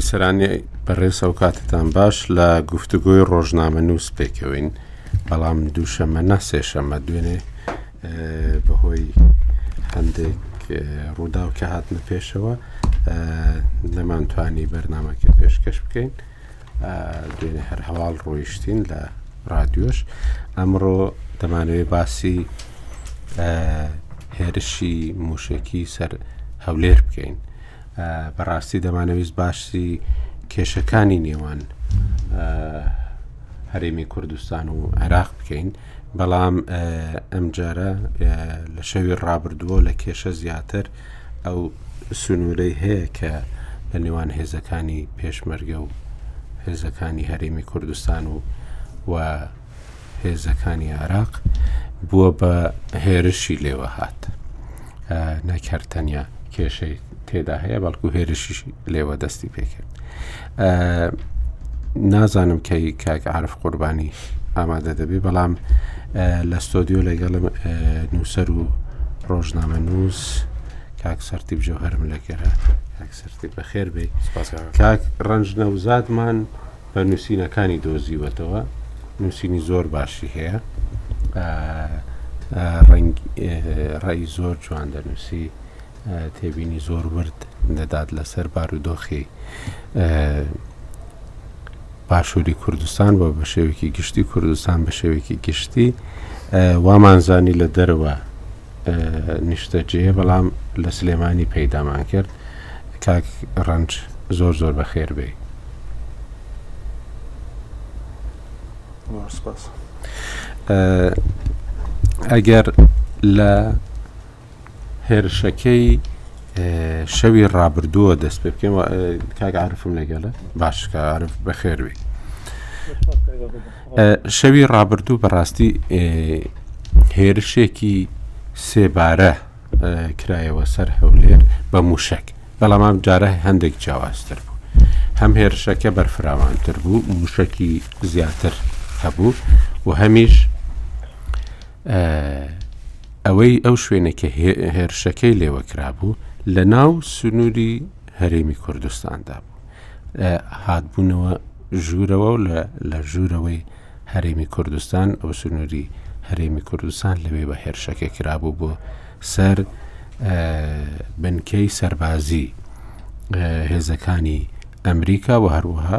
بیسەرانی بەڕێز ئەو کاتتان باش لە گفتوگۆی ڕۆژنامە نووس پێکەوەین بەڵام دووشەمە ناسێشەمە دوێنێ بەهۆی هەندێک ڕووداو کە هاتنە پێشەوە نەمانتوانی بەرنمەکە پێشکەش بکەین. دوێنێ هەر هەواڵ ڕۆیشتین لە ڕادیۆش ئەمڕۆ دەمانەوێ باسی هێرشی موشەکی سەر هەولێر بکەین بەڕاستی دەمانەویست باشی کێشەکانی نێوان هەرێمی کوردستان و عێراق بکەین بەڵام ئەمجارە لە شەوی ڕابردووە لە کێشە زیاتر ئەو سنوورەی هەیە کە لە نێوان هێزەکانی پێشمەرگە و هێزەکانی هەرێمی کوردستان و و هێزەکانی عراق بووە بە هێرشی لێوە هات نەکردتەنیا کێشەی تێدا هەیە بەڵکو هێرشیش لێوە دەستی پێکرد نازانم کەی کاک عرف قوربانی ئامادە دەبێ بەڵام لە ستۆدیۆ لەگەڵم نووسەر و ڕۆژنامە نووس کاک سەرتی بجو هەرم لەگەرە کاک سەرتی بەخێر بێ کاک ڕنج نەوزادمان بە نووسینەکانی دۆزیوەتەوە نووسینی زۆر باشی هەیە ڕەنگ ڕای زۆر جوان دەنووسی تێبینی زۆر ورد دەدات لەسەر بارودۆخی باشووری کوردستان و بە شێوێکی گشتی کوردستان بە شێوێکی گشتی وامانزانی لە دەرەوە نیشتەجێ بەڵام لە سلێمانی پەیدامان کرد کاک ڕەنج زۆر زۆر بەخێر بێ ئەگەر لە هێرشەکەی شەوی ڕابردووە دەست پێ بکەین کاک عرفم لەگەلە باش کارف بەخێروی شەوی ڕابردوو بەڕاستی هێرشێکی سێبارە کرایەوە سەر هەولێر بە موشک بەڵام جارە هەندێک جیاوازتر بوو هەم هێرشەکە بەرفراوانتر بوو موشکی زیاتر هەبوو و هەمیش ئەوەی ئەو شوێنە کە هێرشەکەی لێوە کرابوو لە ناو سنووری هەرێمی کوردستاندا بوو هاتبوونەوە ژوورەوە و لە ژوورەوەی هەرێمی کوردستان ئەو سنووری هەرێمی کوردستان لەوێ بە هێرشەکە کرابوو بۆ سەر بنکەی سەربازی هێزەکانی ئەمریکا و هەروەها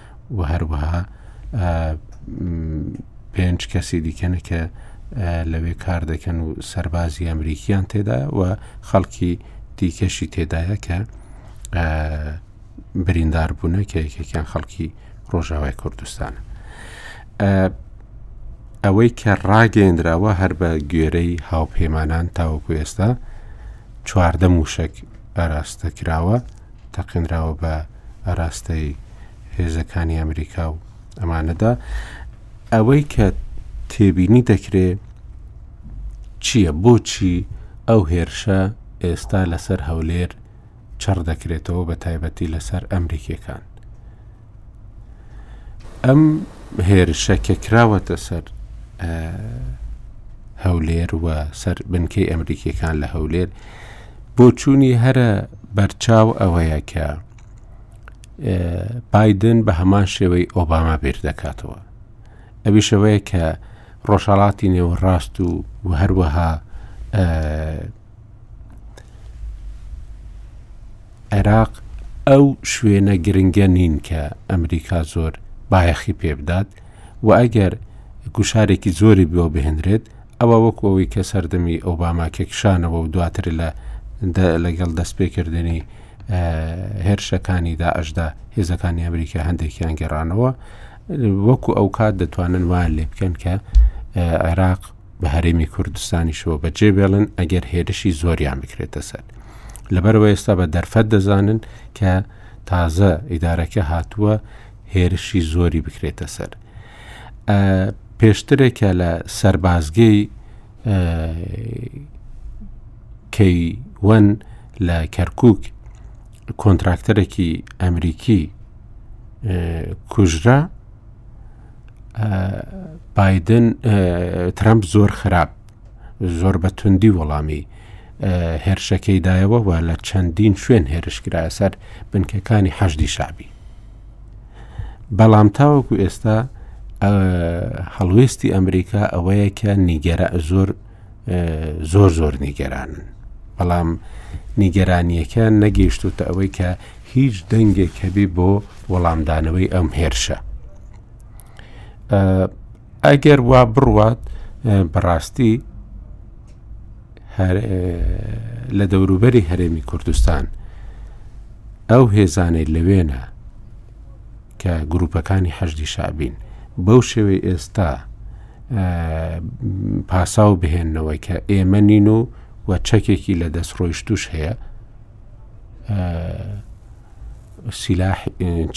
و هەروەها پێنج کەسی دیکەنە کە لەوێ کار دەکەن و سەربازی ئەمریکیان تێدا و خەڵکی دیکەشی تێدایە کە بریندار بوونە کە یەکێکیان خەڵکی ڕۆژاوای کوردستان ئەوەی کە ڕاگەیندراوە هەر بە گوێرەی هاوپەیمانان تاوەکو ئێستا چواردە موشک ئاراستە کراوە تەقێنراوە بە ئاراستەی هێزەکانی ئەمریکا و ئەمانەدا ئەوەی کە تێبینی دەکرێ چییە بۆچی ئەو هێرشە ئێستا لەسەر هەولێر چڕ دەکرێتەوە بە تایبەتی لەسەر ئەمریکیەکان ئەم هێرشە کە کراوەتە سەر هەولێر و سەر بنکەی ئەمریکیەکان لە هەولێر بۆچوونی هەرە بەرچاو ئەوەیە کە بادن بە هەمان شێوەی ئۆباما بیر دەکاتەوە ئەویشەوەیە کە ڕۆژهڵاتی نێوەڕاست و و هەروەها عێراق ئەو شوێنە گرنگە نین کە ئەمریکا زۆر بایەخی پێبدات و ئەگەر گوشارێکی زۆری بۆ بهێنرێت ئەوە وەکو ئەوەی کە سەردەمی ئۆباما کێکشانەوە و دواتر لە لەگەڵ دەستپێکردنی هێرشەکانی داعشدا هێزەکانی ئەمریکا هەندێکیان گەڕانەوە وەکو ئەو کات دەتوانن وان لێ بکەن کە عێراق بە هەرێمی کوردستانیشەوە بەجێ بێڵن ئەگەر هێرشی زۆریان بکرێتە سەر لەبەرەوە ئێستا بە دەرفەت دەزانن کە تازە ئیدارەکە هاتووە هێرشی زۆری بکرێتە سەر پێشترێکە لە سەربازگەی کەیوەن لە کەرکک کۆنتراکتەرێکی ئەمریکی کوژرا بادن ترامپ زۆر خراپ زۆر بە توندی وەڵامی هێرشەکەی دایەوە و لە چەندین شوێن هێرشکرا سەر بنکەکانی حەشدی شابی بەڵام تاوەکو ئێستا هەڵوێستی ئەمریکا ئەوەیە کە نیگەرە زۆر زۆر زۆر نیگەرانن بەڵام نیگەرانیەکە نەگەیشتوتە ئەوەی کە هیچ دەنگێک هەبی بۆ وەڵامدانەوەی ئەم هێرشە ئەگەر وا بڕوات بەڕاستی لە دەوروبەری هەرێمی کوردستان ئەو هێزانەی لەوێنە کە گروپەکانی حەشدی شعبین بەو شێوەی ئێستا پاساو بهێننەوەی کە ئێمە نین و و چەکێکی لە دەست ڕۆیشتوش هەیە سلاح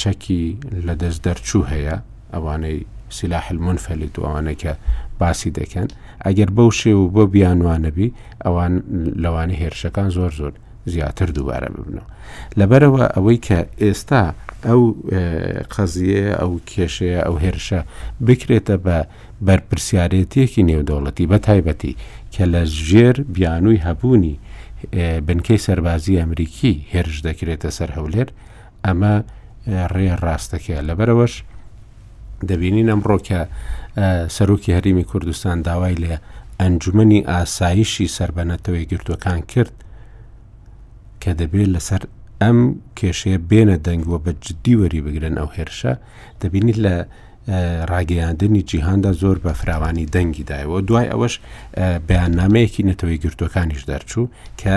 چەکی لە دەست دەرچوو هەیە ئەوانەی سلاح المنفلت و ئەوانەی کە باسی دەکەن ئەگەر بەو شێ و بۆ بیانوانەبی ئەوان لەوانی هێرشەکان زۆر زۆر زیاتر دووبارە ببنەوە لەبەرەوە ئەوەی کە ئێستا ئەو قەزیە ئەو کێشەیە ئەو هێرشە بکرێتە بە بەرپرسیارێتییەکی نێودەوڵەتی بە تایبەتی کە لە ژێر بیانووی هەبوونی بنکەی سەربازی ئەمریکی هێرش دەکرێتە سەر هەولێر ئەمە ڕێ ڕاستەکەیە لەبەرەوەش دەبینین ئەمڕۆ کە سەرۆکی هەرمی کوردستان داوای لە ئەنجومنی ئاسایشی سەر بە نەتەوەی گرتوەکان کرد کە دەبێت لەسەر ئەم کێشەیە بێنە دەنگوە بە جددی وەری بگرن ئەو هێرشە دەبینیت لە ڕاگەیاندنی جیهاندا زۆر بە فراوانی دەنگی دایەوە دوای ئەوەش بەیاننامەیەکی نەتەوەی گرتوەکانیش دەرچوو کە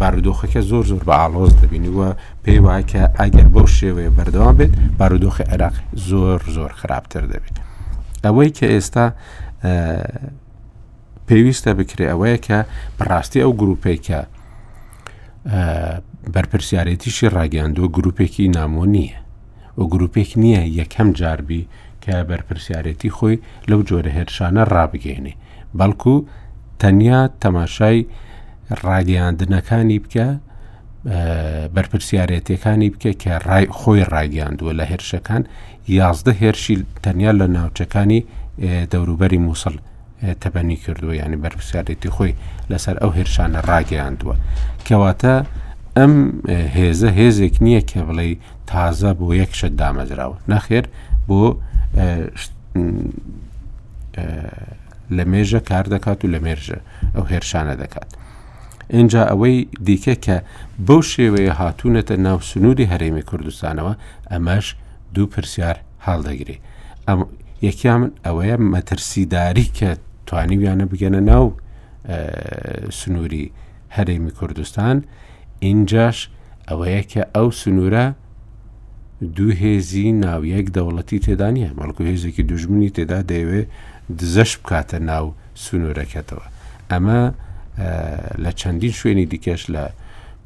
بارودۆخەکە زۆر زۆر بە ئاڵۆز دەبینی وە پێی وایە کە ئەگەر بەو شێوەیە بەردەوام بێت بارودۆخی عێراق زۆر زۆر خراپتر دەبێت ئەوەی کە ئێستا پێویستە بکرێ ئەوەیە کە بەڕاستی ئەو گروپەی کە بەرپرسیارێتیشی ڕاگەاندوە گروپێکی نامۆ نییە و گروپێک نییە یەکەم جار بی کە بەرپرسیارێتی خۆی لەو جۆرە هێرشانە ڕابگەێنێ بەڵکو تەنیا تەماشای ڕاگەیاندنەکانی بکە بەرپرسیارەتەکانی بکە کە ڕای خۆی ڕاگەاندووە لە هێرشەکان یازدە هێرشی تەنیا لە ناوچەکانی دەوروبەری مووسڵ تەبەنی کردووە یانی بەرپسیارێتی خۆی لەسەر ئەو هێرشانە ڕاگەیاندووە کەواتە ئەم هێزە هێزێک نییە کە بڵێ تازە بۆ یەک شت دامەزراوە نەخێر بۆ لە مێژە کار دەکات و لە مێرژە ئەو هێرشانە دەکات. ئینجا ئەوەی دیکە کە بەو شێوەیە هاتوونەتە ناو سنووری هەرێمی کوردستانەوە ئەمەش دوو پرسیار هەڵدەگرێ ئەم یەکیان ئەوەیە مەترسیداری کە توانیویانە بگەنە ناو سنووری هەرێمی کوردستان ئینجاش ئەوەیە کە ئەو سنوورە دوو هێزی ناویەک دەوڵەتی تێدانە بەڵکو هێزێکی دوژمنی تێدا دەیەوێ دزەش بکاتە ناو سنوورەکەتەوە ئەمە لە چەندین شوێنی دیکەش لە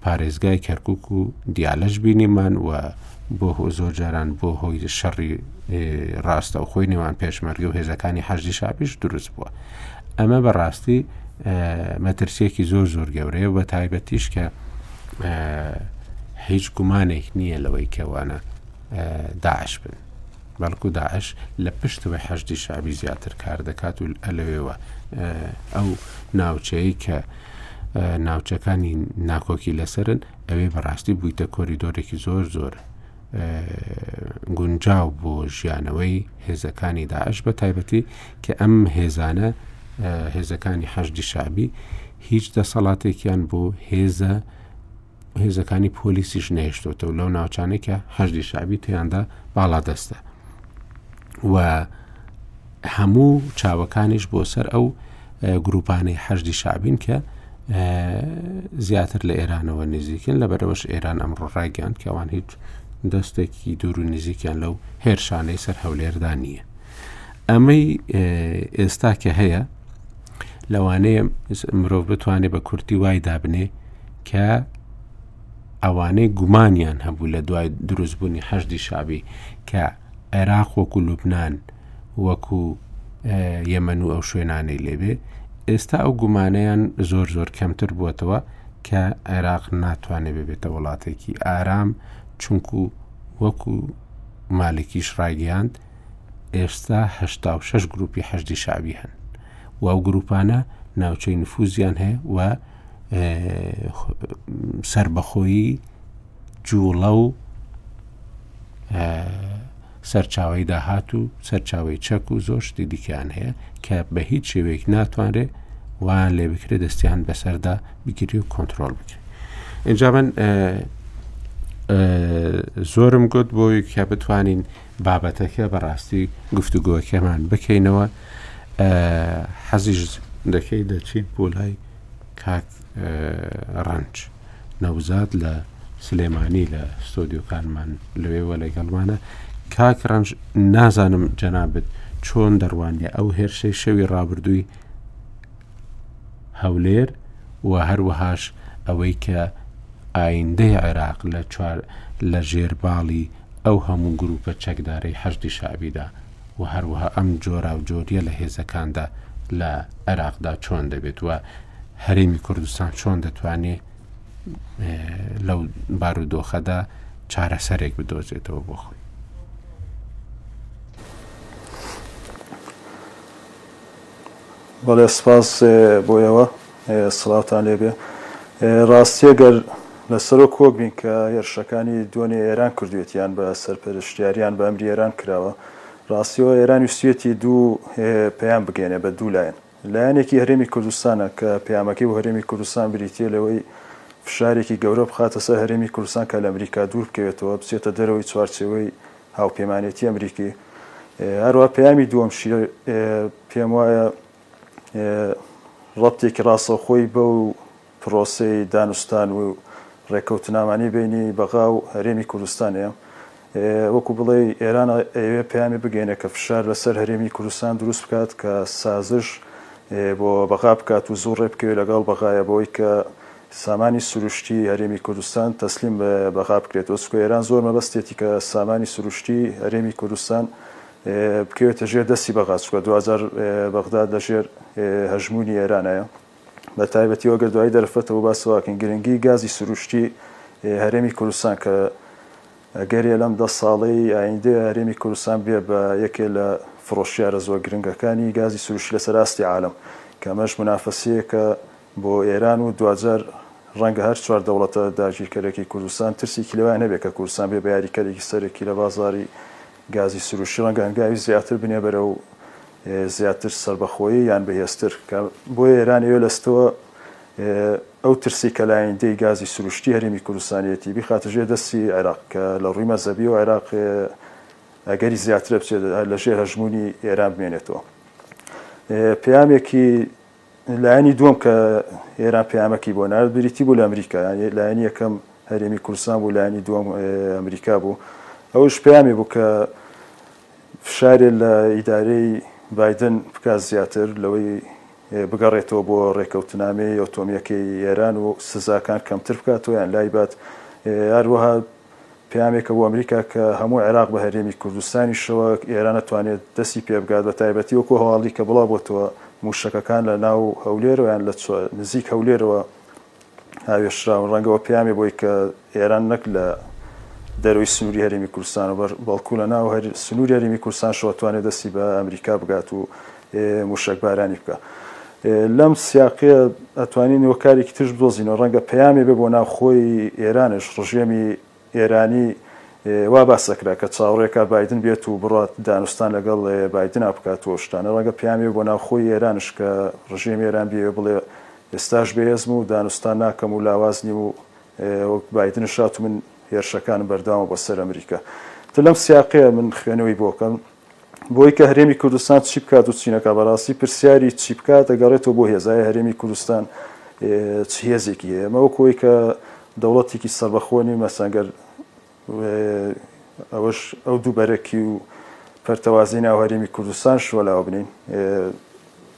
پارێزگای کەرکک و دیالەش بینیمان و بۆ هۆ زۆر جاران بۆ هۆی شەڕی ڕاستەوخۆی نێوان پێشمەرگە و هێزەکانی حەجدی شاپیش دروست بووە ئەمە بەڕاستی مەترسیەکی زۆر زۆر گەورەیە و بە تایبەتیش کە هیچ گومانێک نییە لەوەی کەوانە داعش بن بەڵکو داعش لە پشتەوەی حەشتی شعبی زیاتر کار دەکات و ئەلەوێەوە ئەو ناوچەیە کە ناوچەکانی ناکۆکی لەسرن ئەوێ بەڕاستی بوویتە کۆریدۆرێکی زۆر زۆر گونجاو بۆ ژیانەوەی هێزەکانی داعش بە تایبەتی کە ئەم هێزانە هێزەکانی حەشدی شعبی هیچ دەسەڵاتێکیان بۆ هێزە هێزەکانی پۆلیسیش نێشتۆتەوە لەو ناوچانێکە هەشدی شعبی تیاندا باڵا دەستە و هەموو چاوەکانیش بۆ سەر ئەو گروپانەی حەشدی شعبین کە زیاتر لە ئێرانەوە نزیکن لە بەرەوەش ئێران ئەمڕۆ ڕایگەیان کەوان هیچ دەستێکی دوور و نزیکیان لەو هێرشانەی سەر هەولێردا نییە ئەمەی ئێستا کە هەیە لەوانەیە مرۆڤ بتوانێت بە کورتی وای دابنێ کە ئەوانەی گومانیان هەبوو لە دوای دروستبوونی حەشدی شابی کە عێراق وەکو لوبناان وەکو یەمەن و ئەو شوێنانەی لێبێ ئێستا ئەو گومانەیان زۆر زۆر کەمتر بووتەوە کە عێراق ناتوانێت ببێتە وڵاتێکی ئارام چونکو وەکو مالکیش ڕایگەیاند ئێستا هشتا شش گروپی حەشدی شعبی هەن و ئەو گروپانە ناوچەی نفوزیان هەیە و سربەخۆیی جوڵە و سەرچاوی داهات و سەرچاوی چەک و زۆر شتی دیکەیان هەیە کە بە هیچ شێوێک ناتوانرێ وان لێ بکرێت دەستیان بەسەردا بگیری و کۆنتترۆل بکرێت اینجا من زۆرم گوت بۆی کە بتوانین بابەتەکە بەڕاستی گفتوگۆکەمان بکەینەوە حەزیش دەکەی دەچیت بۆ لای کاک ڕەنج. نەوزاد لە سلێمانی لە ستۆدیۆکانمان لەوێوە لەگەڵمانە کاک ڕەنج نازانم جەنابەت چۆن دەڕوانیە ئەو هێرشەی شەوی ڕابردووی هەولێر و هەروەهاش ئەوەی کە ئایندەی عێراق لە چوار لە ژێرباڵی ئەو هەموو گروپە چەکدارەی حەشتی شعبیدا وە هەروەها ئەم جۆراوجۆریە لە هێزەکاندا لە عێراقدا چۆن دەبێت وە هەرێمی کوردستان چۆن دەتوانێت لەو بارودۆخەدا چارەسەرێک بدۆزێتەوە بۆ خۆی بەڵێ سپاس بۆ ئێوە سڵاوتان لێبێ ڕاستیە گەر لە سەرۆ کۆک بین کە هێرشەکانی دۆنێ ئێران کردوێتیان بە سەرپەرشتیاریان بە ئەمری ئێران کراوە ڕاستیەوە ئێران ویستێتی دوو پەیام بگەێنێ بە دوو لایەن لایەنێکی هەرێمی کوردستانە کە پەیامەکەی بۆ هەرێمی کوردستان بریتە لەوەی فشارێکی گەورە بخاتە سەر هەرێمی کوردستان کە لە ئەمریکا دوور بکەوێتەوە بچێتە دەرەوەی چوارچەوەی هاوپەیمانێتی ئەمریکی هەروە پەیامی دووەم شیر پێم وایە ڕەتێکی ڕاستەخۆی بە و پرۆسی دانوستان و ڕێککەوتنامانی بینی بەغا و هەرێمی کوردستانەیە وەکو بڵێ ئێران ئەوێ پەیامی بگەینە کە فشار لەسەر هەرێمی کوردستان دروست بکات کە سازش بۆ بەغا بکات و زوو ڕێ بکەوێت لەگەڵ بەغایە بۆی کە سامانی سروشتی هەرێمی کوردستان تەسلیم بە بەغا بکرێتەوە، چونکە ئێران زۆر مەبەستیەتی کە سامانی سروشتی هەرێمی کوردستان بکەوێتە ژێر دەستی بەغا، چونکە دواجار بەغداد لە ژێر هەژموونی ئێرانایە، بە تایبەتی و ئەگەر دوایی دەرفەتەوە باسی واکەین گرنگی گازی سروشتی هەرێمی کوردستان کە ئەگەرێ لەم دە ساڵەی ئایندەی هەرێمی کوردستان بێ بە یەکێ لە فرۆشیارە زۆر گرنگەکانی گازی سروشتی لەسەر ئاستی عالەم، کە ئەمەش منافەسەیەکە بۆ ئێران و دواجار ڕەنگە هەر چوار دەوڵەتە داگیرکەرەکەی کوردستان ترسێکی لەوەیان هەبێت کە کوردستان بێ بە یاریکەرێکی سەرەکی لە بازاڕی گازی سروشتی ڕەنگە هەنگاوی زیاتر بنێ بەرەو زیاتر سەربەخۆیی یان بەهێزتر کە بۆیە ئێران ئەوێ لەستەوە ئەو ترسی کە لایندەی گازی سروشتی هەرێمی کوردستانیەتی بخاتە ژێر دەستی عێراق کە لە ڕووی مەزەبی و عێراق ئەگەری زیاترە بچێت لەژێر هەژمونی ئێران بمێنێتەوە پەیامێکی لایەنی دووەم کە ئێران پەیامەکی بۆ نارد بریتی بوو لە ئەمریکا یانی لایەنی یەکەم هەرێمی کوردستان بوو لایەنی دووەم ئەمریکا بوو ئەوش پەیامی بوو کە فشارێ لە ئیدارەی بادن بکات زیاتر لەوەی بگەڕێتەوە بۆ ڕێکەوتنامەی ئۆتۆمیەکەی ئێران و سزاکان کەمتر بکاتەوە یان لای بات هەروەها پەیامێکە بۆ ئەمریکا کە هەموو عێراق بە هەرێمی کوردستانیشەوە ئێران ئەتوانێت دەستی پێ بگات بە تایبەتی وەکو هەواڵی کە بڵاو بۆتەوە مووشەکەکان لە ناو هەولێرەوە یان لە نزیک هەولێرەوە هاوێشتراون ڕەنگە ئەوە پەیامێ بۆی کە ئێران نەک لە دەرەوەی سنووری هەرێمی کوردستانەوە بەر بەڵکو لە ناو سنووری هەرێمی کوردستانشەوە توانێت دەستی بە ئەمریکا بگات و موشەکبارانی بکا لەم سیاقیە ئەتوانین وەکارێکی ترش بدۆزینەوە ڕەنگە پەیامێ بێ بۆ ناوخۆی ئێرانش ڕژێمی ئێرانی وا باسەکرا کە چاوەڕێکا بادن بێت و بڕات دانوستان لەگەڵ بادنا بکات و شتانە ڕەنگە پامێ بۆ ناوخۆی ئێرانش کە ڕژێم ئێران بێ بڵێ ئێستاش بەهێزم و دانوستان ناکەم و لاواز نیم و وەک بادن شات من هێرشەکانم بەرداوە بۆ سەر ئەمریکا تلم سیاقەیە من خوێنەوەی بۆکەم بۆی کە هەرێمی کوردستان چی بکات و چی نەکات بەڕاستی پرسیاری چی بکات دەگەڕێتەوە بۆ هێزای هەرێمی کوردستان چ هێزێکی هەیە ئەمە وەک ئەوەی کە دەوڵەتێکی سەربەخۆ نی مەسەنگەر ئەوەش ئەو دوو بەرەکی و پەرتەوازی ناو هەرێمی کوردستان شۆلاوە بنین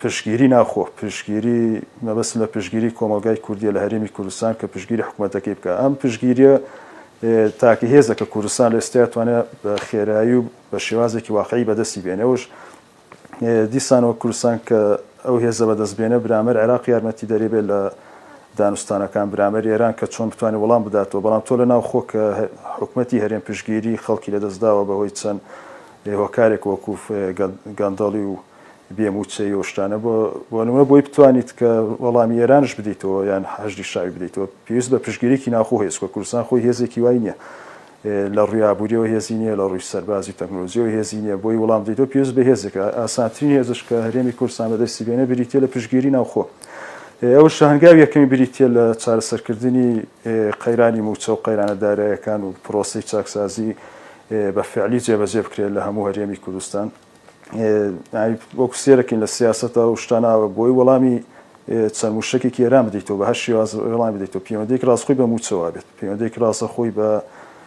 پشتگیری ناوخۆ، پشتگیری، مەبەستم لە پشتگیری کۆمەڵگای کوردیە لە هەرێمی کوردستان کە پشتگیری حکومەتەکەی بکا. ئەم پشتگیریە تاکە هێزە کە کوردستان لە ئێستایا توانێ بە خێرایی و بە شێوازێکی واقعی بەدەستی بێنێ. ئەوەش دیسان وەک کوردستان کە ئەو هێزە بەدەست بێنێ برامەر عێراق یارمەتیدەری بێ لە دانوستانەکان، برامەر ئێران کە چۆن بتوانێ وەڵام بداتەوە. بەڵام تۆ لە ناوخۆ کە حکومەتی هەرێم پشتگیری خەڵکی لە دەست داوە بە هۆی چەند هۆکارێک وەکوو گەندەڵی و بێ مووچەی و شتانە بۆ بۆ نمونە بۆی بتوانیت کە وەڵامی ئێرانش بدەیتەوە یان حەشدی شەعبی بدەیتەوە پێویست بە پشتگیریی ناوخۆ هەیە چونکە کوردستان خۆی هێزێکی وای نییە لە ڕووی ئابووریەوە هێزی نییە لە ڕووی سەربازی و تەکنۆلۆژیەوە هێزی نییە بۆی وەڵام بدەیتەوە پێویست بە هێزێکە ئاسانترین هێزش کە هەرێمی کوردستان بەدەستی بێنێ بریتییە لە پشتگیری ناوخۆ ئەوش هەنگاو یەکەمی بریتییە لە چارەسەرکردنی قەیرانی مووچە و قەیرانە دارایەکان و پرۆسەی چاکسازی بە فعلی جێبەجێ بکرێت لە هەموو هەرێمی کوردستان وەکو سێرەکەین لە سیاسەتە و شتاناوە بۆی وەڵامی چەند وشەکێکی ئێران بدەیتەوە بە هەر شێواز وەڵامی بدەیتەوە پەیوەندێک ڕاستخۆی بە موچەوە بێت پەیوەندێک ڕاستە خۆی بە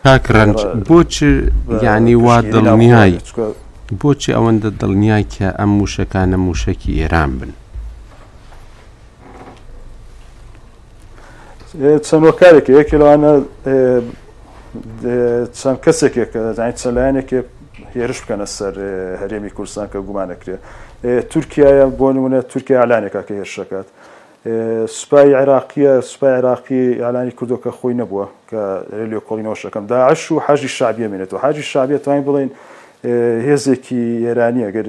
کاک ڕەنج بۆچ یعنی وا دڵنیای بۆچی ئەوەندە دڵنیای کە ئەم موشەکانە موشەکی ئێران بن چەند وەکارێکە یەکێ لەوانە چەند کەسێکێک کە دەزانین چە لایەنێکێ هێرش بکەنە سەر هەرێمی کوردستان کە گومانەکرێت تورکایە بۆ نمونە تورکیا ئالانێکا کە هێرشەکات سوپای عێراقیە سوپای عێراقی ئالانی کردو کە خۆی نەبووە کە رێلیۆ کۆڵینەوەشەکەم داعش و حەژی شابیە مێنێت و حاجی شابیە توانین بڵین هێزێکی ئێرانی ئەگەر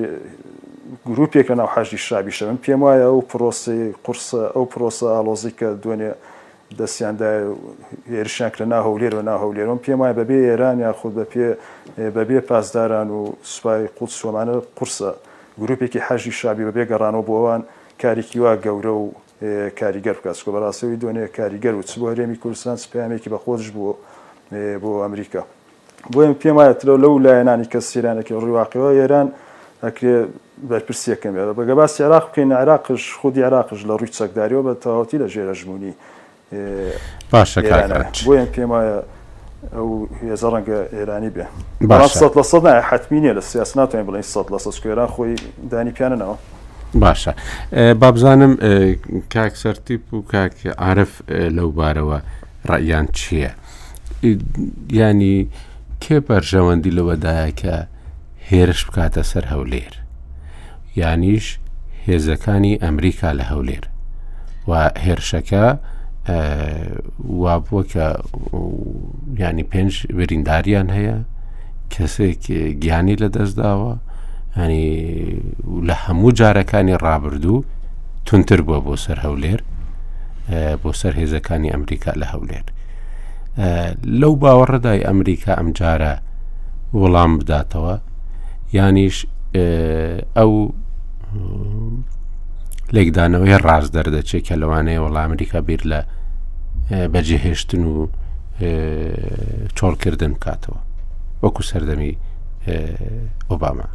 گروپێک لە ناو حەژی شابیشە من پێم وایە ئەو پرۆسی قورسە ئەو پرۆسە ئالۆزی کە دوێنێ دەستیان دایە و هێرشیان کردە ناو هەولێر و ناوهەولێر من پێم وایە بەبێ ئێران یاخود بەپێ بەبێ پاسداران و سوپای قودس وەمانە قورسە گروپێکی حەشدی شەعبی بەبێ گەڕانەوە بۆ وان کارێکی وا گەورە و کاریگەر بکات چونکە بەڕاستی ئەوی دۆنێ کاریگەر بوو چ بۆ هەرێمی کوردستان چ پەیامێکی بەخۆدش بوو بۆ ئەمریکا. بۆیە پێم وایە ترەوە لەو لایەنانی کە سیرانەکە ڕیواقیەوە ئێران ئەکرێ بەرپرسیەکەم بێت بەگە باسی عراق بکەین عراقش خودی عراقش لە ڕووی چەکداریەوە بە تەواوەتی لە ژێرە ژمونی باشە بۆیان پێم وایە ئەو هێزە ڕەنگە ئێرانی بێ باشە لە سەد نایە حتمی نیە لە سیاس ناتوانین بڵین سە لە سەس کوێران خۆی دانی پیانەوە باشە بابزانم کاک سەرتیپ و کاک عرف لەو بارەوە ڕیان چییە؟ یانی کێ بەرژەوەندی لەوەدایە کە هێرش بکاتە سەر هەولێر یانیش هێزەکانی ئەمریکا لە هەولێر و هێرشەکە وا بووە کە ینی پێنج ورینداریان هەیە کەسێک گیانی لە دەستداوە ینی لە هەموو جارەکانی ڕابردوو توندتر بووە بۆ سەر هەولێر بۆ سەر هێزەکانی ئەمریکا لە هەولێر لەو باوەڕدای ئەمریکا ئەمجارە وەڵام بداتەوە یانیش ئەو لێکدانەوەی ڕاست دەردەچێت کە لەوانەیە وەڵام ئەمریکا بیر لە بەجێهێشتن و چۆڵکردن بکاتەوە وەکو سەردەمی ئۆباما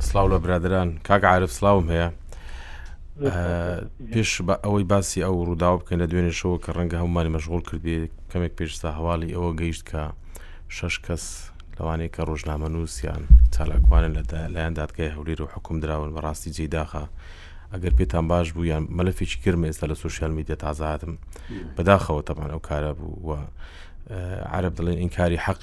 سلااو لە برادران کاک عارف سلاوم هەیە پێش بە ئەوەی باسی ئەو ڕووداو بکەن لە دوێنێشەوە کە ڕەنگە هەمومانی مەشغول کردێ کەمێک پێشستا هەواڵی ئەوە گەیشت کە شش کەس لەوانەیە کە ڕۆژنامە نووسیان چالاکوانن لە لایەن دادگای هەولێر و حکوم دراون بەڕاستی جێداخە ئەگەر پێتان باش بوو یان مەلەفێکی گرمە ئێستا لە سوسیال میدیا تازاتم بەداخەوە تەبان ئەو کارە بوو و عرب دەڵێن ئینکاری حەق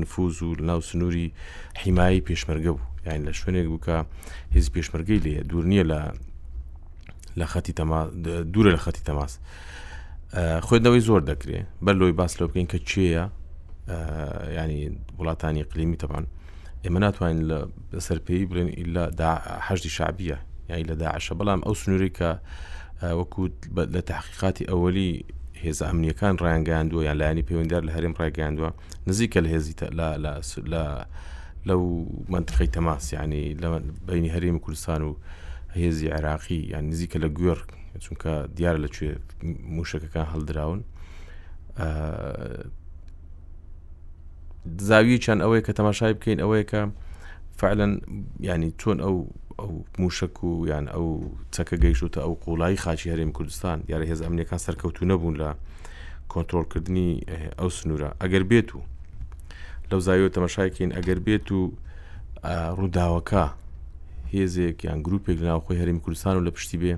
نفوز و لەناو سنووری حیمایی پێشمەرگە بوو یاین لە شوێنێک بووکە هیز پێشمەرگەی لێ دوور نییە لە لە خەتی دوورە لە خەتی تەماس خوێندنەوەی زۆر دەکرێ بەر لۆی باس لە بکەین کە چێە ینی وڵاتانی قلیمی تەبان ئێمە ناتوانین لە سەر پێی بڵێن ئیلا حەشتی شعبیە یانی لە داعشە بەڵام ئەو سنووری کە وەکو لە تحقیقاتی ئەوەی هێزە ئەمنیەکان ڕایانگەاندووە یان لایانی پەیوەندار لە هەرێم ڕایگەاندووە نزیکە لە هێزی لە لەو منتقی تەماس ینی بینی هەرێمی کوردستان و هێزی عێراقی یان نزیکە لە گوێڕ چونکە دیارە لەکوێ موشەکەکان هەڵدراون زاوی چەند ئەوەیە کە تەماشای بکەین ئەوەیە کە فعلەن ینی چۆن ئەو ئەو موشک و یان ئەو چەکە گەیشتە ئەو قوڵایی خاچی هەرێم کوردستان یارە هێز ئەمنیەکان سەرکەوتو نەبوون لە کۆنتترۆلکردنی ئەو سنوورە ئەگەر بێت و لەو زاویە تەمەشایکەین ئەگەر بێت و ڕووداوەکە هێزێک یان گروپێک ناوخۆی هەرمی کوردستان و لە پشتی بێ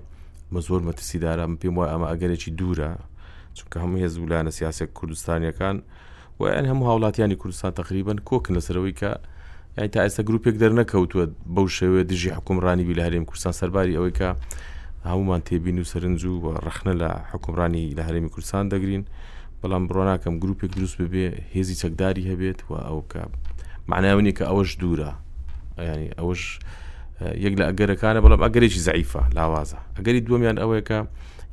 بە زۆر مەترسیدارە من پێم وای ئەمە ئەگەرێکی دوورە چونکە هەموو هێز ولایەنە سیاسە کوردستانیەکان و یان هەموو هاوڵاتیانی کوردستان تقریبن کۆکن لەسەرەوەی کە یانی تا ئێستا گروپێک دەرنەکەوتووە بەو شێوێ دژی حکومڕانی بی لە هەرێم کوردستان سەرباری ئەوەی کە هەمومان تێبین و سەرنج و ڕخنە لە حکومڕانی لە هەرێمی کوردستان دەگرین بەڵام بڕۆناکەم گروپێک دروست ببێ هێزی چەکداری هەبێت و ئەو کە معناونی کە ئەوەش دوورە ینی ئەوش یەک لە ئەگەرەکانە بەڵام ئەگەرێکی زعیفە لاوازە ئەگەری دووەمیان ئەوەیە کە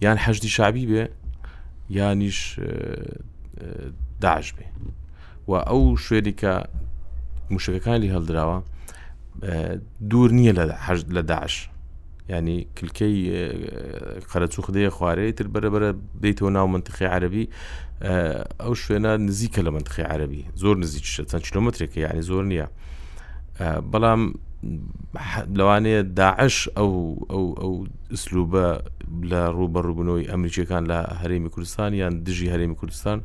یان حەشدی شعبی بێ یانیش داعش بێ و ئەو شوێنی کە موشەکەەکانی هەڵدراوە دوور نییە لە حەشد لە داعش ینی کلکەی قەرەچوو خدەیە خوارەی تر بەرەبرە دیتەوە ناو منتخی عربی ئەو شوێنە نزیکە لە منتخی عربی زۆر نزیکشە چەند کیلومترێکە یعنی زۆر نییە بەڵام لەوانەیە داعش ئەو ئەو ئسلوبە لە ڕووبەڕووبنەوەی ئەمریکیەکان لە هەرێمی کوردستان یان دژی هەرێمی کوردستان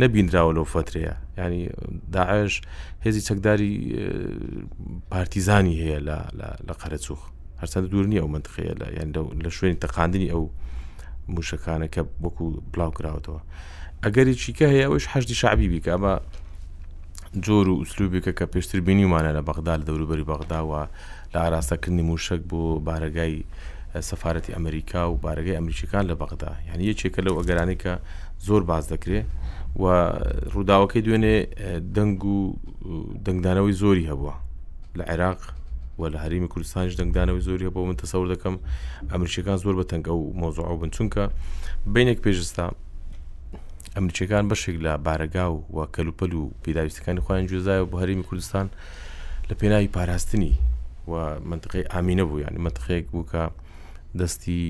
نەبینراوە لەو فترەیە ینی داعش هێزی چەکداری پارتیزانی هەیە لە قەرەچوخ هەرچەند دوور نیە ئەو منتخەیە لە یان لە شوێنی تەقاندنی ئەو موشەکانەکە وەکو بڵاو کراوەتەوە ئەگەری چیکە هەیە ئەوش حەشتی شعبی بیکە ئەمە جۆر و ئوسلوبێکە کە پێشتر بینیومانە لە بەغدا لە دەوروبەری بەغدا و لە ئاراستەکردنی مووشەک بۆ بارەگای سەفارەتی ئەمریکا و بارەگای ئەمریکیەکان لە بەغدا یعنی یەکێکە لەو ئەگەرانی کە زۆر باز دەکرێ و ڕووداوەکەی دوێنێ دەنگ و دەنگدانەوەی زۆری هەبووە لە عێراق و لە هەرمی کوردستانش دەنگدانەوەی زۆری بۆ من تەسەور دەکەم ئەمریکەکان زۆر بە تەنگە و مۆزۆعە بن چونکە بینێک پێشستا ئەمریکییەکان بەشێک لە بارەگا و و کەلوپەل و پیداویستەکانی خۆیان جوێزایە بۆ هەرێمی کوردستان لە پێناوی پاراستنی و منتقی ئامینە بوو ینی منتخێک بوو کە دەستی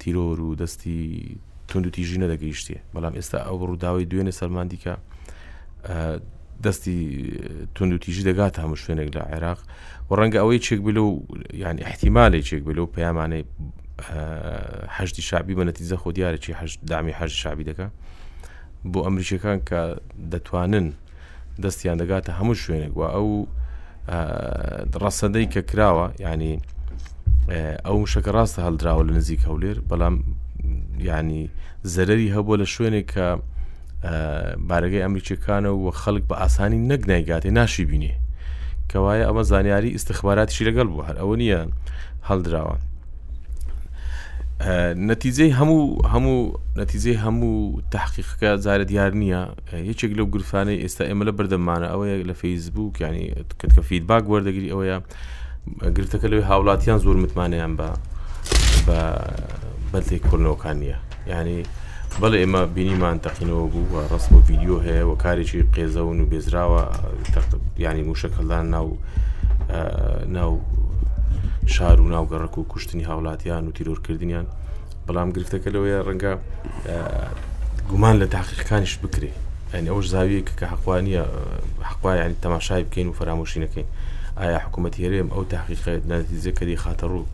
تیرۆر و دەستی تونند و تیژی نەدەگەیشتێ بەڵام ئێستا ئەو ڕووداوی دوێنێ سەلماندیکە دەستی توندوتیژی دەگاتە هەموو شوێنێک لە عێراق و ڕەنگە ئەوەی چێک بلو و یعنی احتیمالێک چێک بلو و پەیامانەی حەشتی شعبی بە نەتیزە خۆ دیارێکی دامی حەش شعبی دەکە بۆ ئەمریکەکان کە دەتوانن دەستیان دەگاتە هەموو شوێنێک و ئەو ڕەسەدەی کە کراوە ینی ئەو شەکە ڕاستە هەڵدراوە لە نزیک هەولێر بەڵام ینی زەرری هەبووە لە شوێنێک کە بارەگەی ئەمریکیەکانە و خەڵک بە ئاسانی نەک نایگاتێ ناشی بینێ کەوایە ئەمە زانیاری ئیسخباراتیشی لەگەڵ بوو هەر ئەوە نییە هەڵدراوە نەتیجەی هەموو هەموو نەتیجەی هەموو تحقیقەکە زارە دیار نییە یەکێک لەو گرفانەی ئێستا ئێمە لە بەردەمانە ئەوەیە لە فەیسبوو کیانی کەتکە فیدباک وەردەگری ئەوەیە گرتەکە لەوەی هاوڵاتیان زۆر متمانیان بە بە بەلتی کردنەوەکان نییە ینی بەڵێ ئێمە بینیمان تەقینەوە بوو و ڕست بۆ ڤیددیو هەیە و کارێکی قێزەون و بێزراوە ینی موشەکەڵدان ناو ناو شار و ناوگەڕک و کوشتنی هاوڵاتیان و تیرۆرکردیان بەڵام گرفتەکە لەوەیە ڕەنگە گومان لە تاقیقەکانیش بکرێ ئەنی ئەوش زاویەکە کە حەقوانیە حقوایانی تەماشای بکەین و فەرامۆشینەکەین ئایا حکوومەت هێرێم ئەو تاقیقە نەتیزەکەری خاتە ڕوو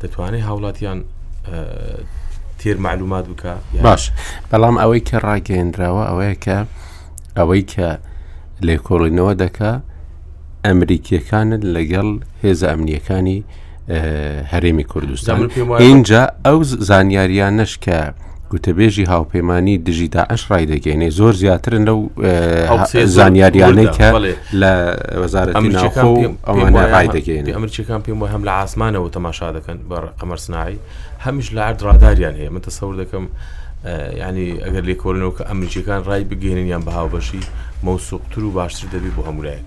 دەتوانێت هاوڵاتیان تێر معلومات بکە باش بەڵام ئەوەی کە ڕاگەێنراوە ئەوەیە کە ئەوەی کە لێکۆڵینەوە دەکە ئەمریکیەکانت لەگەڵ هێزە ئەمنیەکانی هەرێمی کوردستان اینجا ئەو زانیاریانەش کە گوتەبێژی هاوپەیمانانی دژی داعش ڕای دەگەینێ زۆر زیاترن لەو زانیاریانەی کە لە وەزارەتی ناوخۆ ئەوانە ڕای دەگەین ئەمریکەکان پێم وە هەم لە ئاسمانەوە تەماشا دەکەن بە قەمەرسنایی هەمیش لە ئارد ڕاداریان هەیە من تەسەور دەکەم ینی ئەگەر لێکۆلنەوە کە ئەمریکەکان ڕای بگەێنن یان بەهاوبەشی مەوسوقتر و باشتر دەبی بۆ هەمولایەک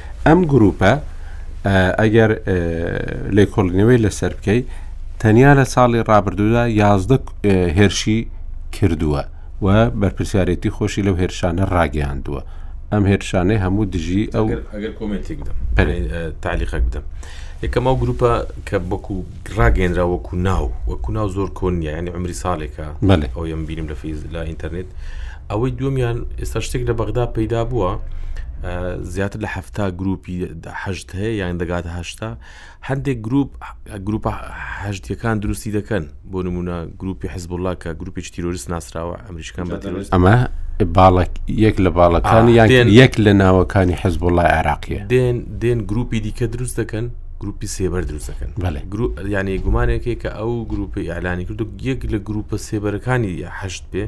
ئەم گرووپە ئەگەر لێکۆڵینەوەی لەسەر بکەی تەنیا لە ساڵی ڕابردوودا یازدە هێرشی کردووە و بەرپسیارێتی خۆشی لەو هێرشانە ڕاگەیاندووە ئەم هێرشانەی هەموو دژی ئەو ئەگەر کۆمێنتێک بدەم تعلیقەک بدەم یەکەم ئەو گروپە کە بەکو ڕاگەێنرا وەکو ناو وەکو ناو زۆر کۆنیە ینی عمری ساڵێکە ئەو یم بینم لە فیز لە ئینتەرنێت ئەوەی دومیان ئێستا شتێک لە بەغدا پەیدا بووە زیاتر لە هەفتا گروپی هەشت هەیە یان دەگات هەشتا هەندێک گروپ گروپە هەشتەکان دروستی دەکەن بۆ نمونە گروپی حزبله کە گروپی تیرۆریست ناسراوە ئەمریکان بە ئەمە باڵک یەک لە باڵەکانی یان یەک لە ناوەکانی حزبله عێراقیە دێن دێن گروپی دیکە دروست دەکەن گروپی سێبەر دروست دەکەن یانی گومانێکی کە ئەو گروپی ئالانی کردو یەک لە گروپە سێبەرەکانی هەشت پێ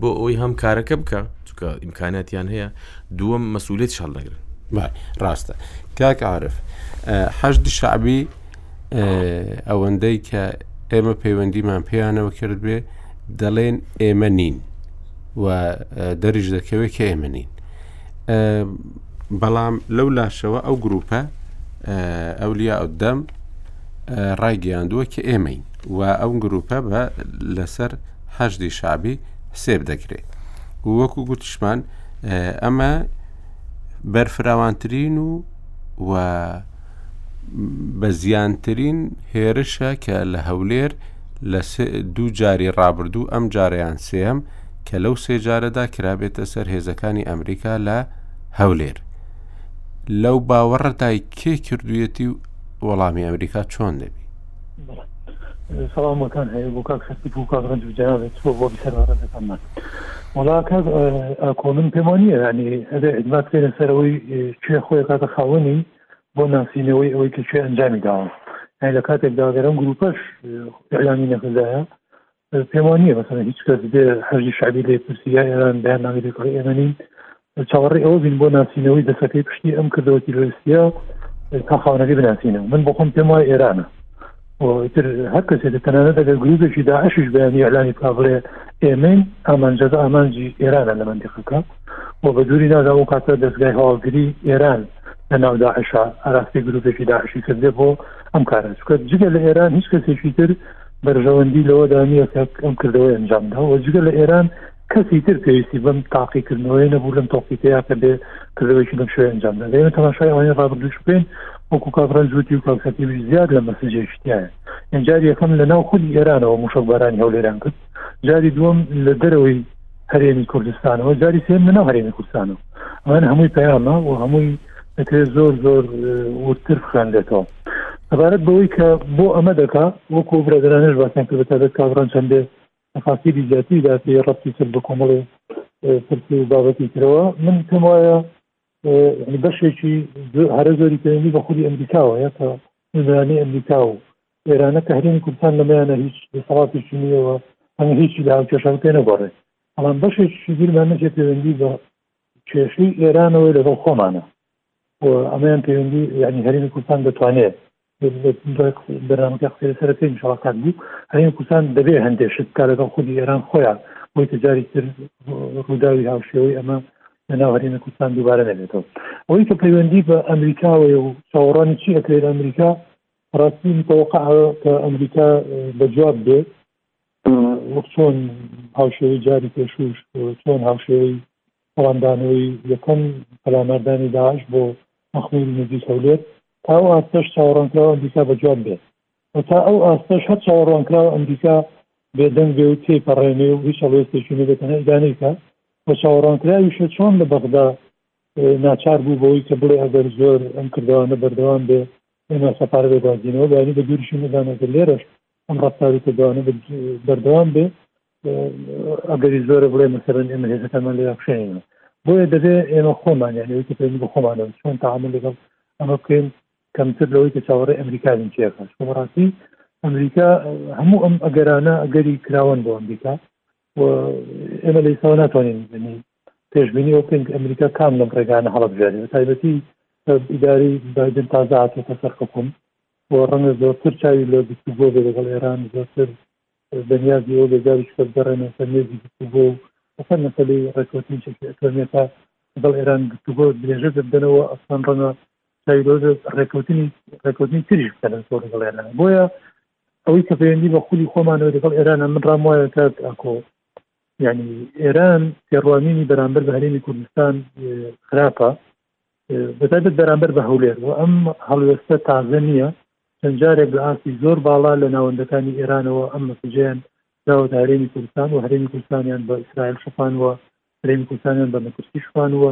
بۆ ئەوی هەم کارەکە بکە چکە ئیمکاناتیان هەیە دووەم مەسوولێت شەڵ نەگرن ڕاستە کاک عاعرف حەشد شعبی ئەوەندەی کە ئێمە پەیوەندیمان پێیانەوە کرد بێ دەڵێن ئێمە نین و دەریش دەکەوێت کە ئێمە نین بەڵام لەو لاشەوە ئەو گروپە ئەولیا ئەو دەم ڕایگەیاندووە کە ئێمەین و ئەو گروپە بە لەسەر حەشدی شعبی حسێب دەکرێت و وەکو گوتشمان ئەمە بەرفراوانترین و و بە زیانترین هێرشە کە لە هەولێر لە دوو جاری ڕابردوو ئەم جاریان سێم کە لەو سێجارەدا کرابێتە سەر هێزەکانی ئەمریکا لە هەولێر لەو باوەڕەتای کێ کردویەتی و وەڵامی ئەمریکا چۆن دەبی سەڵامەکان هەیە بۆ کاک سەرکوت و کاک ڕەنج جنابێت بۆ بۆ سەرەکانمان وڵا کاک ئاکۆ من پێم وانە ینی ئەبێ ئەدمات بێنە سەرەوەی کوێ خۆی کاتە خاوەنی بۆ ناسینەوەی ئەوەی کە کوێ ئەنجامی داوە لە کاتێک داگەرم گروپەش ئەلامی نەکردایە پێم وا نییە مەسەن هیچ کەس بێ حەژی شعبی لێ پرسی یا ئێران بیان ناوی لێکڕی ئێمەنین چاوەڕی ئەوە بین بۆ ناسینەوەی دەسەکەی پشتی ئەم کردەوە تیرۆریستە تا خاونەکەی بناسینەوە من بۆ خۆم پێم وای ئێرانە تر هەر کەسێت تەنانەت ئەگەر گروپێکی داعشش بەیانی ئەلانی پابلێ ئێمەین ئامانجەکە ئامانجی ئێرانە لە مندیقەکە و بە دووری نادا و کاتە دەستگای هەواڵگری ئێران لە ناو داعشە ئاراستی گروپێکی داعشی کردێ بۆ ئەم کارە چکە جگە لە ئێران هیچ کەسێکی تر بەرژەوەندی لەوەدا نییە کە ئەم کردەوەی ئەنجامدا و جگە لە ئێران کەسی تر پێویستی بەم تاقیکردنەوەی نەبوو لەم تۆقیتەیە کە بێ کردەوەیکی بەم شوێ ئەنجامدا لێمە تەماشای ئەوانی ڕابردوش بکەین وەکو کابران جووتی و کاکەتیوی زیاد لە مەسجێشتیایە ئەنجار یەکەم لە ناو خودی ئێرانەوە موشک بارانی هەولێران کرد جاری دووەم لە دەرەوەی هەرێمی کوردستانەوە جاری سێن لە ناو هەرێمی کوردستانەوە ئەوان هەمووی پەیامە و هەمووی دەکرێت زۆر زۆر وردتر خوێنرێتەوە عبارەت بەوەی کە بۆ ئەمە دەکا وەکو برادرانش باسیان کرد بەتابێت کابران چەندێ تەفاسی دیجاتی داتی ڕەتی کرد بە کۆمەڵێ پرسی و بابەتی ترەوە من پێم وایە بەشێکی هەرە زۆری پەیوەندی بە خودی ئەمریکاوە یە کە نوێنەرانی ئەمریکا و ئێرانە کە هەرێمی کوردستان لەمەیانە هیچ دەسەڵاتێکی نیەوە ئەمە هیچی لە هاوکێشان پێ نەگۆڕێ بەڵام بەشێکی بیرمانەجێ پەیوەندی بە کێشەی ئێرانەوەی لەگەڵ خۆمانە ئەمەیان پەیوەندی یعنی هەرمی کوردستان دەتوانێت بەرنامەکە قسەی سەرەکەی انشاءالله کاک بوو هەرێم کوردستان دەبێ هەندێک شت کا لەگەڵ خودی ئێران خۆیان بۆی تجاری تر ڕووداوی هاوشێوەی ئەمە لەناو هەرێمی کوردستان دووبارە نەبێتەوە ئەوەی کە پەیوەندی بە ئەمریکاوەیە و چاوەڕانی چی ئەکرێت ئەمریکا ڕاستی متوقع کە ئەمریکا بە جواب بێ وەک چۆن هاوشێوەی جاری پێشوش چۆن هاوشێوەی سەلامدانەوەی یەکەم پەلاماردانی داعش بۆ مەخموری نزیک هەولێر تا ئەو ئاستەش چاوەڕوانکراوە ئەمریکا بە جواب بێت و تا ئەو ئاستەش هەر چاوەڕوانکراوە ئەمریکا بێدەنگ بێ و تێپەڕێنێ و هیچ هەڵوێستێکی نەبێت تەنها ئیدانەیکە و چاوەڕوانکراویشە چۆن لە بەغدا ناچار بوو بەوەی کە بڵێ ئەگەر زۆر ئەم کردوانە بەردەوام بێ ئێمە سەپارە بێبازینەوە بەینی بە دووریشی نزانەکە لێرەش ئەم ڕفتاری کردوانە بەردەوام بێ ئەگەری زۆرە بڵێ مەسەرەن ئێمە هێزەکانمان لێ بخشێنەوە بۆیە دەبێ ئێمە خۆمان یان ئەوی پێنی بە خۆمانەوە چۆن تاعامل لەگەڵ ئەمە بکەین کەمتر لەوەی کە چاوەڕێ ئەمریکا بن چێکات چۆ بەڕاستی ئەمریکا هەموو ئەم ئەگەرانە ئەگەری کراوەن بۆ ئەمریکا و ئێمە لە ئیساوە ناتوانین بنی پێشبینی ئەو پێنج ئەمریکا کام لەم ڕێگانە هەڵبژێنێ بە تایبەتی ئیداری بادن تازە هاتێتە سەر حکوم و ڕەنگە زۆرتر چاوی لە گفتوگۆ بێ لەگەڵ ئێران زۆرتر بەنیازی ئەوە بێ جاریش وەرگەڕێنەوە سەر مێزی گفتوگۆ و لەسەر مەسەلەی ڕێکەوتنیشێکی ئەتۆمیەکە لەگەڵ ئێران گفتوگۆ درێژە دەدەنەوە ئەسڵەن ڕەنگە چایرۆزە ڕێکەوتنی ڕێکەوتنی تریش بکە لە تۆڕی لەگەڵ ئێران بۆیە ئەوەی کە پەیوەندی بە خولی خۆمانەوە لەگەڵ ئێرانە من ڕام وایە کات ئاکۆ یعنی ئێران تێڕوانینی بەرامبەر بە هەرێمی کوردستان خراپە بەتایبەت بەرامبەر بە هەولێر و ئەم هەڵوێستە تازە نییە چەند جارێک لە ئاستی زۆر باڵا لە ناوەندەکانی ئێرانەوە ئەم مەسجیان داوە هەرێمی کوردستان و هەرێمی کوردستانیان بە ئیسرائیل شپانوە هەرێمی کوردستانیان بە مەترسی شپانوە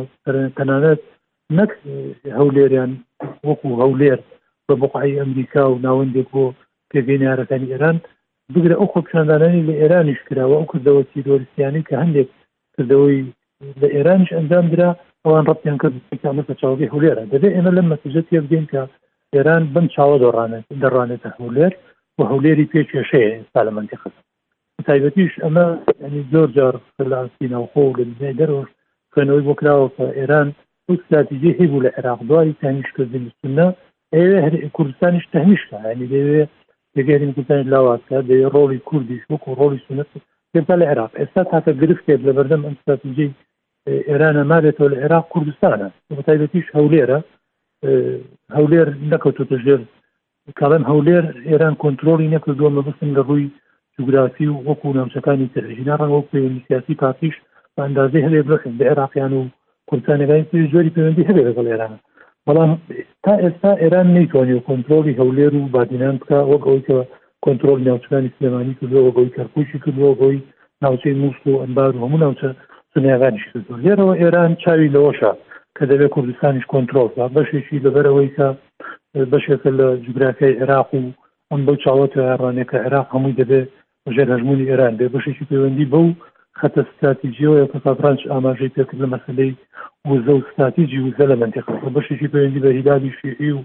تەنانەت نەک هەولێریان وەکو هەولێر بە بقعی ئەمریکا و ناوەندێک بۆ پێگەی نارەکانی ئێران بگرە ئەو خۆپشاندانانی لە ئێرانیش کراوە ئەو کردەوە تیرۆریسیانی کە هەندێک کردەوەی لە ئێرانیش ئەنجام درا ئەوان ڕەتیان کرد بە چاوگی هولێرە دەبێ ئێمە لەم مەسیجە تێبگەین کە ئێران بم چاوە دەڕانێت دەڕانێتە هولێر و هولێری پێ کێشەیە ئێستا لە منتی قەزم تایبەتیش ئەمە ینی زۆر جار لە ئاستی ناوخۆ و لە دنیای دەرەوەش خوێنەوەی بۆ کراوە کە ئێران ئەو ستراتیجەی هەیبوو لە عێراق دوای تەنیشکردنی سنە ئەوێ هەر کوردستانیش تەنیشکە هەنی دەوێ دەگەری کوردستان لاوازکە دەوێ ڕۆڵی کوردیش وەکو ڕۆڵی سنت پێتا لە عێراق ئێستا تاکە گرفتێک لە بەردەم ئەم ستراتیجەی ئێرانە مابێتەوە لە عێراق کوردستانە بەتایبەتیش هەولێرە هەولێر نەکەوتوتە ژێر کاڵێن هەولێر ئێران کۆنتترۆلی نەکردووە مەبستن لە ڕووی جوگرافی و وەکو ناوچەکانی تر ژینا ڕەنگە وەک پەیوەندی سیاسی پارتیش بە ئەندازەی هەبێ بخن بە عێراقیان و کوردستانەکانی تری زۆری پەیوەندی هەبێ لەگەڵ ئێران بەڵام تا ئێستا ئێران نەیتوانانی و کۆنتترۆلی هەولێر و بادینان بکە وەک ئەوی کە کۆنتترۆل ناوچەکانی سلێمانی کردو وەگەوەی کەرپوشی کردو بۆی ناوچەی مووسڵ و ئەنبار و هەموو ناوچە سنیاغانیش کردو لێرەوە ئێران چاوی لەوەشە کە دەبێت کوردستانیش کۆنتترۆل بەشێکی لەبەرەوەی کە بەشێکە لە جوگرافیای عێراق و ئەم بەو چاوەتە ڕانێکە عێراق هەمووی دەبێت ژێر هەژمونی ئێران بێ بەشێکی پەیوەندی بەو خەتە ستراتیجیەوە کە ساترانج ئاماژەی پێکرد لە مەسلەی وزە و ستراتیجی وزە لە منتیقا بەشێکی پەیوەندی بە هیلالی شیعی و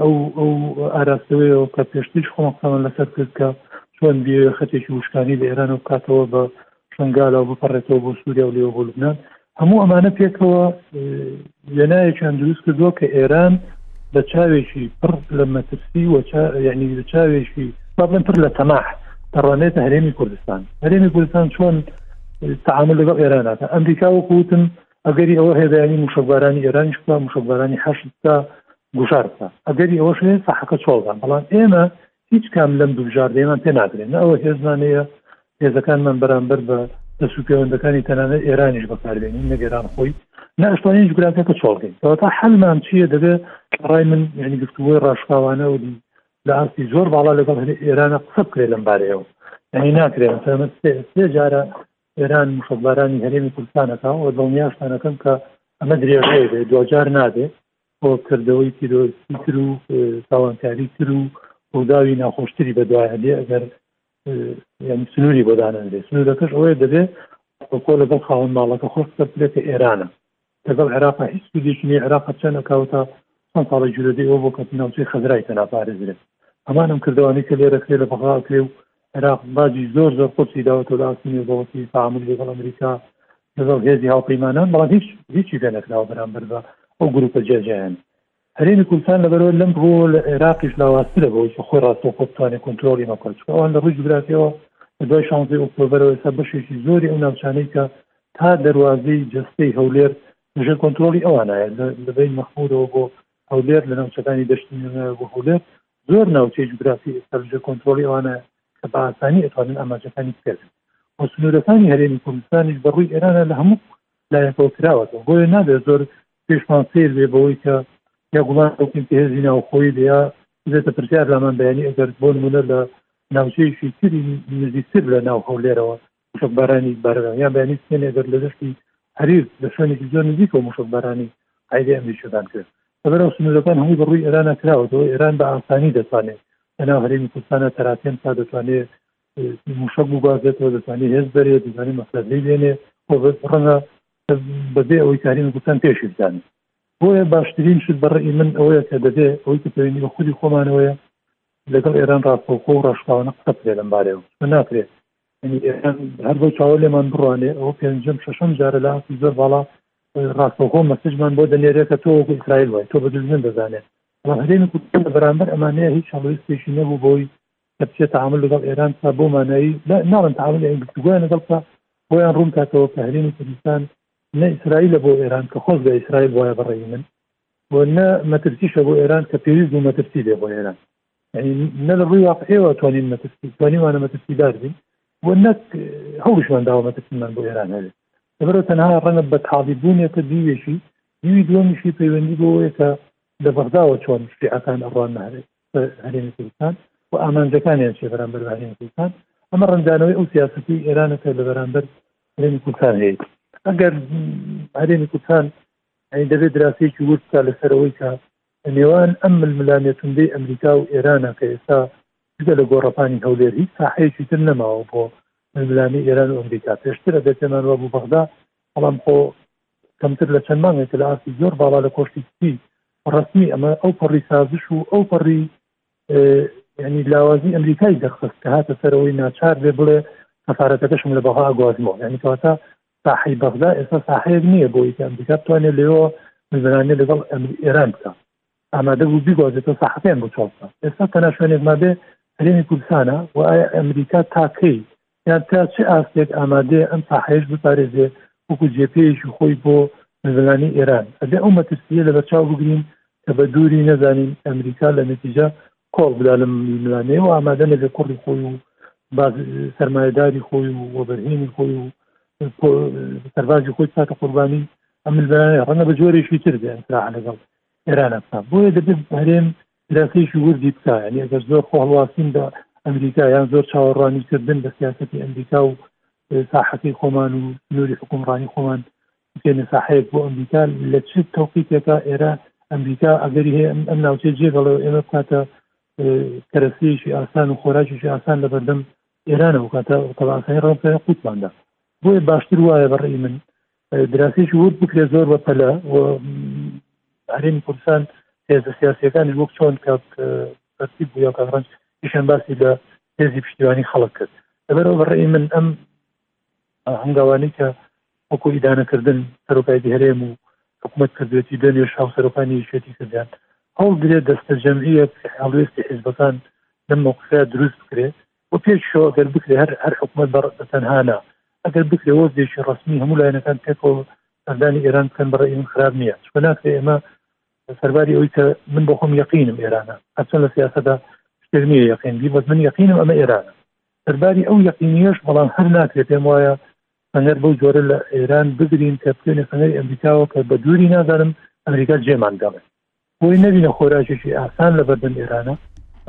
ئەو ئەو ئاراستەوەیەوە کە پێشتریش خۆمەقسامان لەسەر کرد کە چۆن بێ خەتێکی وشکانی لە ئێرانەوە بکاتەوە بە شنگالا و بپەڕێتەوە بۆ سووریا و لێوە بۆ لوبناان هەموو ئەمانە پێکەوە وێنایەکیان دروست کردووە کە ئێران بە چاوێکی پڕ لە مەترسی و یعنی چاوێکی با بڵێن پڕ لە تەماح دەڕانێتە هەرێمی کوردستان هەرێمی کوردستان چۆن تعامل لەگەڵ ئێرانەکە ئەمریکا وەکوتم ئەگەری ئەوە هێدانی موشەبارانی ئێرانیش بکە موشەبارانی حەشتا گوشار بکە ئەگەری ئەوەش هەیە سەحەکە چۆڵدان بەڵام ئێمە هیچ کام لەم دوو بژاردەیەمان پێ ناکرێت، نە ئەوە هێزمان هەیە هێزەکانمان بەرامبەر بە دەست و پێوەندەکانی تەنانەت ئێرانیش بەکاربێنین، نەک ئێران خۆی، نە ئەشتوانین جوگرافیاکە چۆڵ بکەین. کەواتە حەلمان چییە؟ دەبێت بە ڕای من یانی گفتوگۆی ڕاشکاوانە و لە ئاستی زۆر باڵا لەگەڵ ئێرانە قسە بکرێت لەم بارەیەوە. یانی ناکرێت مەسەلەن سێ سێ جارە ئێران موشەکبارانی هەرێمی کوردستانەکە و دڵنیاشتان ئەکەم کە ئەمە درێژەیە بێت، دواجار نابێت. بۆ کردەوەی تیرۆرستی تر و تاوانکاری تر و ڕووداوی ناخۆشتری بەدوایە دێ ئەگەر یعنی سنووری بۆ دانەنرێ سنوورەکەش ئەوەیە دەبێت کۆ لەگەڵ خاوەن ماڵەکە خۆش بەرکرێت کە ئێرانە لەگەڵ عێراقا هیچ سودێکی نیە عێراق چەند ئەکاوتە چەند ساڵی جوورەدەی ئەوە بۆ کەسی ناوچەی خەزرای تەناپارێزرێت ئەمانم کردوانی کە لێرەکرێ لە بەغاکرێ و عێراق باجی زۆر زۆر قورسی داوەتەوە لە ئاستی نێودەوڵەتی تەعامولی لەگەڵ ئەمریکا لەگەڵ هێزی هاوپەیمانان بەڵام هیچ هیچی پێ نەکراوە بەرامبەر بە ئەو گروپە جیاجیایان هەرێمی کوردستان لەبەرەوە لەم ڕۆ لە عێراقیش لاوازترە بەوەی کە خۆی ڕاستەوخۆ بتوانێت کۆنترۆڵی مەکە چکە ئەوان لە ڕووی جوگرافیەوە لە دوای شانزەی ئۆکتۆبەرەوە ئێستا بەشێکی زۆری ئەو ناوچانەی کە تا دەواازەی جستەی هەولێر لەژێر کۆنتترۆلی ئەوانایە لەبین مەخمورەوە بۆ هەولێر لە ناوچەکانی دەشتی نوێنایە بۆ هەولێر زۆر ناوچەی جوگرافی ئێستا لەژێر کۆنترۆڵی ئەوانە کە بە ئاسانی ئەتوانن ئاماجەکانی بپێکن و سنوورەکانی هەرێمی کوردستانیش بە ڕووی ئێرانە لە هەموو لایەکەوە کراوەتەوە بۆیە نابێت زۆر پێشمان سیر بێ بەوەی کە یا گوڵان بکەین کە هێزی ناوخۆی لە یا بێتە پرسیار لامان بەیانی ئەگەر بۆ نمونە لە ناوچەیەکی تری نزیکتر لە ناو هەولێرەوە مووشەکبارانی بارەگا یان بەیانی سمێل ئەگەر لە دەشتی هەریر لە شوێنێکی زۆر نزیکەوە مووشەکبارانی عەیدی ئەمریکییەکان کرد. لەبەرئەو سنوورەکان هەمووی بە ڕووی ئێرانە کراوەتەوە، ئێران بە ئاسانی دەتوانێ لە ناو هەرێمی کوردستانا تەراتێن بکا، دەتوانێ مووشەک بگوازێتەوە، دەتوانێ هێز بەرێ، دەتوانێ مەسلەحەی بێنێ و ڕەنگە بەبێ ئەوەی کە هەرێمی کوردستان پێشی بزانێ. بۆیە باشترین شت بە ڕەئی من ئەوەیە کە دەبێ ئەوەی کە پەیوەندی بە خودی خۆمانەوەیە لەگەڵ ئێران ڕاستەوخۆ و ڕاشکاوانە قسە بکرێ لەم بارەیەوە، چونکە ناکرێ یانی ئێران هەر بۆی چاوە لێمان بڕوانێ ئەو پێنجەم شەشەم جارە لە ئاستی زۆر باڵا ڕاستەوخۆ مەسجمان بۆ دەنێرێت کە تۆ وەکو ئیسرائیل وای تۆ بە دژمن دەزانێت بەڵام هەرێمی کوردستان لە بەرامبەر ئەمانەیە هیچ هەڵویستێکی نەبوو بۆی کە بچێت تعامل لەگەڵ ئێران بکات بۆ مانایی لا- ناڵێم تعامل یان گفتوگۆیان لەگەڵ بکات بۆیان ڕوون کاتەوە کە هەرێمی کوردستان نە ئیسرائیلە بۆ ئێران کە خۆش بە ئیسرائیل وایە بەڕێی من و نە مەترسیشە بۆ ئێران کە پێویست بوو مەترسی بێ بۆ ئێران نە لە ڕووی واقعیەوە توانین مەترسی توانیوانە مەترسیدار بین و نەک هەڵشمان داوە مەترسیمان بۆ ئێران هەبێت لەبەرە تەنها ڕەنگە بە تاڵی بوونێتە دیوێکی دیوی دووەمیشی پەیوەندی بۆەیە کە لە بەغداوە چۆن شیعەکان ئەڕوان نهرێت هەرێمی کوردستان و ئامانجەکانیان چێ بەرامبەر بە هەرێمی کوردستان ئەمە ڕەنگدانەوەی ئەو سیاستی ئێرانە کە لە بەرامبەر هەرێمی کوردستان هەیە ئەگەر هەرێمی کوردستان دەبێت دراسێکی ورد بکە لەسەرەوەی کە لە نێوان ئەم ململانێ توندەی ئەمریکا و ئێرانە کە ئێستا جگە لە گۆڕەپانی هەولێر هیچ ساحەیەکی تر نەماوە بۆ ململانێی ئێران و ئەمریکا پێشتر ئەگەر پێمان وابوو بەغدا بەڵام خۆ کەمتر لە چەند مانگێکە لە ئاستی زۆر باڵا لە کۆشکی سپی ڕسمی ئەمە ئەو پەڕی سازش و ئەو پەڕی ینی لاوازی ئەمریکای دەخست کە هاتە سەرەوەی ناچار بێ بڵێ سەفاەتەکەشم لە بەغا گوازمەوە ینی کەواتە ساحەی بەغدا ئێستا ساحەیەک نییە بۆ یەکی ئەمریکا بتوانێت لێەوە مزرانە لەگەڵ ئێران بکە ئامادە بوو بیگوازێتەوە ساحەکەیان بۆ چاڵکە ئێستا تەنا شوێنێکمان بێ هەرێمی کوردستانە و ئایا ئەمریکا تاکەی یان تا چه ئاستێک ئامادێ ئەم ساحەیەش بپارێزێ وەکو جێپێیشی خۆی بۆ مزرانی ئێران ئەبێ ئەو مەترسیە لە بەرچاو بگرین کە بە دووری نەزانین ئەمریکا لە نتیجە کۆڵ بدا لەم ململانێیە و ئامادە نەبێ کوڕی خۆی و سەرمایهداری خۆی و وەبەرهێنی خۆی و سەربازی خۆی ساتە قوربانی ئەم ململانێ ڕەنگە بە جۆرێکی تر بێنرا لەگەڵ ئێرانە بکە بۆیە دەبێت هەرێم دراسێکی وردی بکە یعنی ئەگەر زۆر خۆ هەڵواسین بە ئەمریکا یان زۆر چاوەڕوانی کردن بە سیاستی ئەمریکا و ساحەکەی خۆمان و نوری حکومڕانی خۆمان بکەینە ساحەیەک بۆ ئەمریکا لە چ تەوقیتێکە ئێرە ئەمریکا ئەگەری هەیە ئەم ناوچەی جێگەڵێ و ئێمە بکاتە کەرەسەیەکی ئاسان و خۆراکیشی ئاسان لە بەردەم ئێرانە و کاتە تەباسانی ڕۆکە قوتماندا بۆیە باشتر وایە بەڕێی من دراسێکی ورد بکرێ زۆر بە پەلە و هەرێمی کوردستان هێزە سیاسەکانی وەک چۆن کە پرسی بوو یا کارڕنج پیشان باسی لە هێزی پشتیوانی خەڵک کرد لەبەرەوە بەڕێی من ئەم هەنگاوانەی کە وەکو ئیدانەکردن سەرۆکایەتی هەرێم و حکومەت کردوێتی دوێنێش هاوسەرۆکانی یەکێتی کردیان، هەوڵدرێت دەستەجەمعییەک هەڵوێستی حیزبەکان لەم مەوقفە دروست بکرێ و پێکیشەوە ئەگەر بکرێ هەر هەر حکومەت بە تەنها نا ئەگەر بکرێ وەفدێکی ڕەسمی هەموو لایەنەکان پێکەوە سەردانی ئێران بکەن بە ڕێی من خراپ نییە چونکە ناکرێ ئێمە سەرباری ئەوی کە من بۆ خۆم یەقینم ئێرانە هەرچەند لە سیاسەدا شتێک نییە یەقین بی بەس من یەقینم ئەمە ئێرانە سەرباری ئەو یەقینیەش بەڵام هەر ناکرێت پێم وایە سەنگەر بەو جۆرە لە ئێران بگرین کە بکەێنە سەنگەری ئەمریکاوە کە بە دووری نازانم ئەمریکا جێمان دەڵێ بۆی نەبینە خۆراکێکی ئاسان لە بەردەم ئێرانە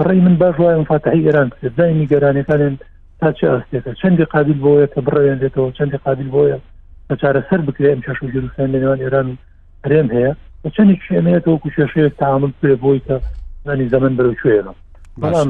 ڕێی من باش وایە فاتحی ئێران بکرێت زای نیگەرانەکانێن تا چ ئاستێکە چەندی قابل بۆیە کە بڕێنێتەوە چەندی قابل بۆیە بە چارەسەر بکرێت ئەم کێش و گیرروسیان لە نێوان ئێران و هەرێم هەیە بە چەندی شوێنێتەوە کو کێشەیە تعامل پێ بۆی کە زانی زەمن بەرەو شوێنە بەڵام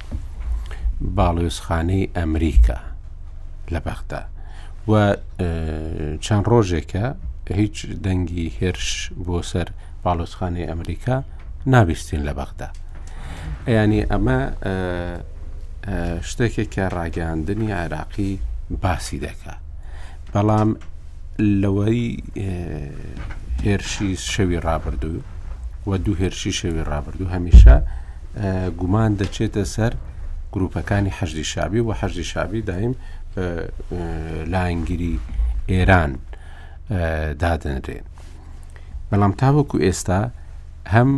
باڵیۆزخانەی ئەمریکا لە بەغدا و چەند ڕۆژێکە هیچ دەنگی هێرش بۆ سەر باڵۆزخانەی ئەمریکا نابیستین لە بەغدا ینی ئەمە شتێکێک کە ڕاگەاندنی عێراقی باسی دەکات بەڵام لەوەی هێرشی شەوی ڕابردوو و دوو هێرشی شەوی ڕابردوو هەمیشە گومان دەچێتە سەر گروپەکانی حەژدی شابی و حەژدی شابی دایم لاینگیری ئێران دادەنرێن بەڵام تاوەکو ئێستا هەم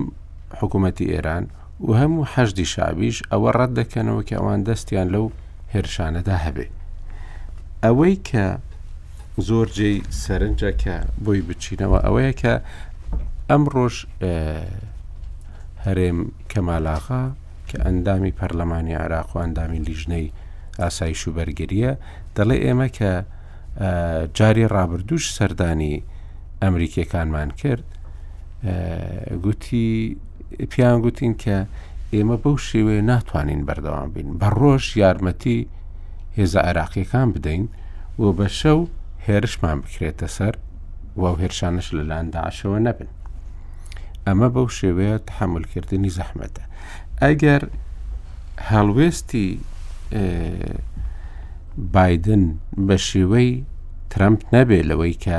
حکوومەتتی ئێران وهەموو حەشدی شەعبیش ئەوە ڕەت دەکەنەوە کە ئەوان دەستیان لەو هێرشانەدا هەبێ. ئەوەی کە زۆر جێی سەرنجە کە بۆی بچینەوە ئەوەیە کە ئەمڕۆژ هەرێم کەمالاغا کە ئەندامی پەرلەمانی عراق و ئەندامی لیژنەی ئاسایش و بەرگریە دەڵێ ئێمە کە جاری ڕابردوش سەردانی ئەمریکیەکانمان کرد گوتی پێیان گوتین کە ئێمە بەو شێوەیە ناتوانین بەردەوام بین بە ڕۆژ یارمەتی هێزە عێراقیەکان بدەین و بە شەو هێرشمان بکرێتە سەر و هێرشانش لەلاەن داعشەوە نەبن ئەمە بەو شێوەیە تحملکردنی زەحمەتە ئەگەر هەڵوێستی بادن بە شێوەی ترەمپ نەبێ لەوەی کە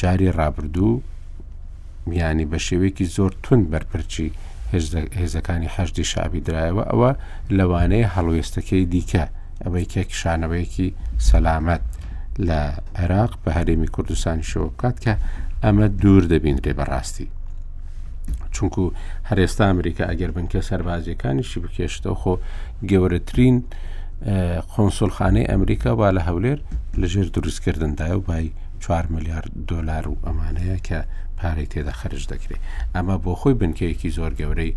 جاری ڕابردوو یانی بە شێوەیەکی زۆر توند بەرپرچی هێزەکانی حەشدی شعبی درایەوە ئەوە لەوانەیە هەڵوێستەکەی دیکە ئەوەی کە کشانەوەیەکی سەلامەت لە عێراق بە هەرێمی کوردستانی شەوە بکات کە ئەمە دوور دەبینرێ بەڕاستی چونکو هەرێستا ئەمریکا ئەگەر بنکە سەربازیەکانیشی بکێشتەوە خۆ گەورەترین قۆنسلخانەی ئەمریکا وا لە هەولێر لەژێر دروستکردندایە و بای چوار ملیارد دۆلار و ئەمانەیە کە پارەی تێدا خەرج دەکرێت ئەمە بۆ خۆی بنکەیەکی زۆر گەورەی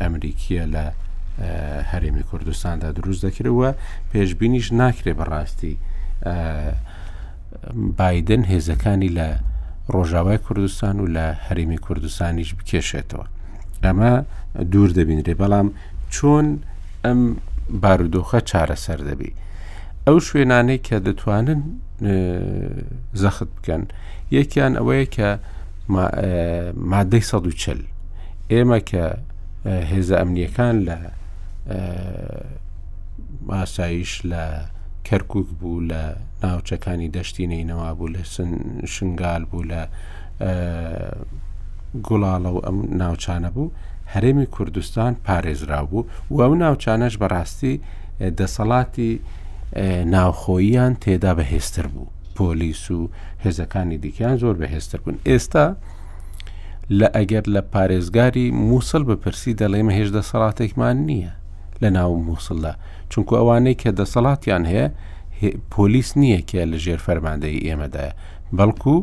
ئەمریکیە لە هەرێمی کوردستاندا دروست دەکرەوە پێشببینیش ناکرێ بەڕاستی بادن هێزەکانی لە ڕۆژاوای کوردستان و لە هەرێمی کوردستانیش بکێشێتەوە ئەمە دوور دەبینرێ بەڵام چۆن ئەم بارودۆخە چارەسەر دەبی ئەو شوێنانەی کە دەتوانن زەخت بکەن یەکیان ئەوەیە کە مادەی ١ۊ٠ ئێمە کە هێزە ئەمنیەکان لە ئاسایش لە کەرکک بوو لە ناوچەکانی دەشتی نینەوا بوو لە شنگال بوو لە گوڵاڵە و ئەم ناوچانە بوو هەرێمی کوردستان پارێزرا بوو و ئەو ناوچانەش بەڕاستی دەسەڵاتی ناوخۆییان تێدا بەهێزتر بوو پۆلیس و هێزەکانی دیکەیان زۆر بەهێزتر بوون ئێستا لە ئەگەر لە پارێزگاری مووسڵ بپرسی دەڵێمە هێش دەسەڵاتێکمان نییە لە ناو مووسڵدا چونکو ئەوانەی کە دەسەڵاتیان هەیە پۆلیس نییە کە لە ژێر فەرماندەی ئێمەدایە بەڵکو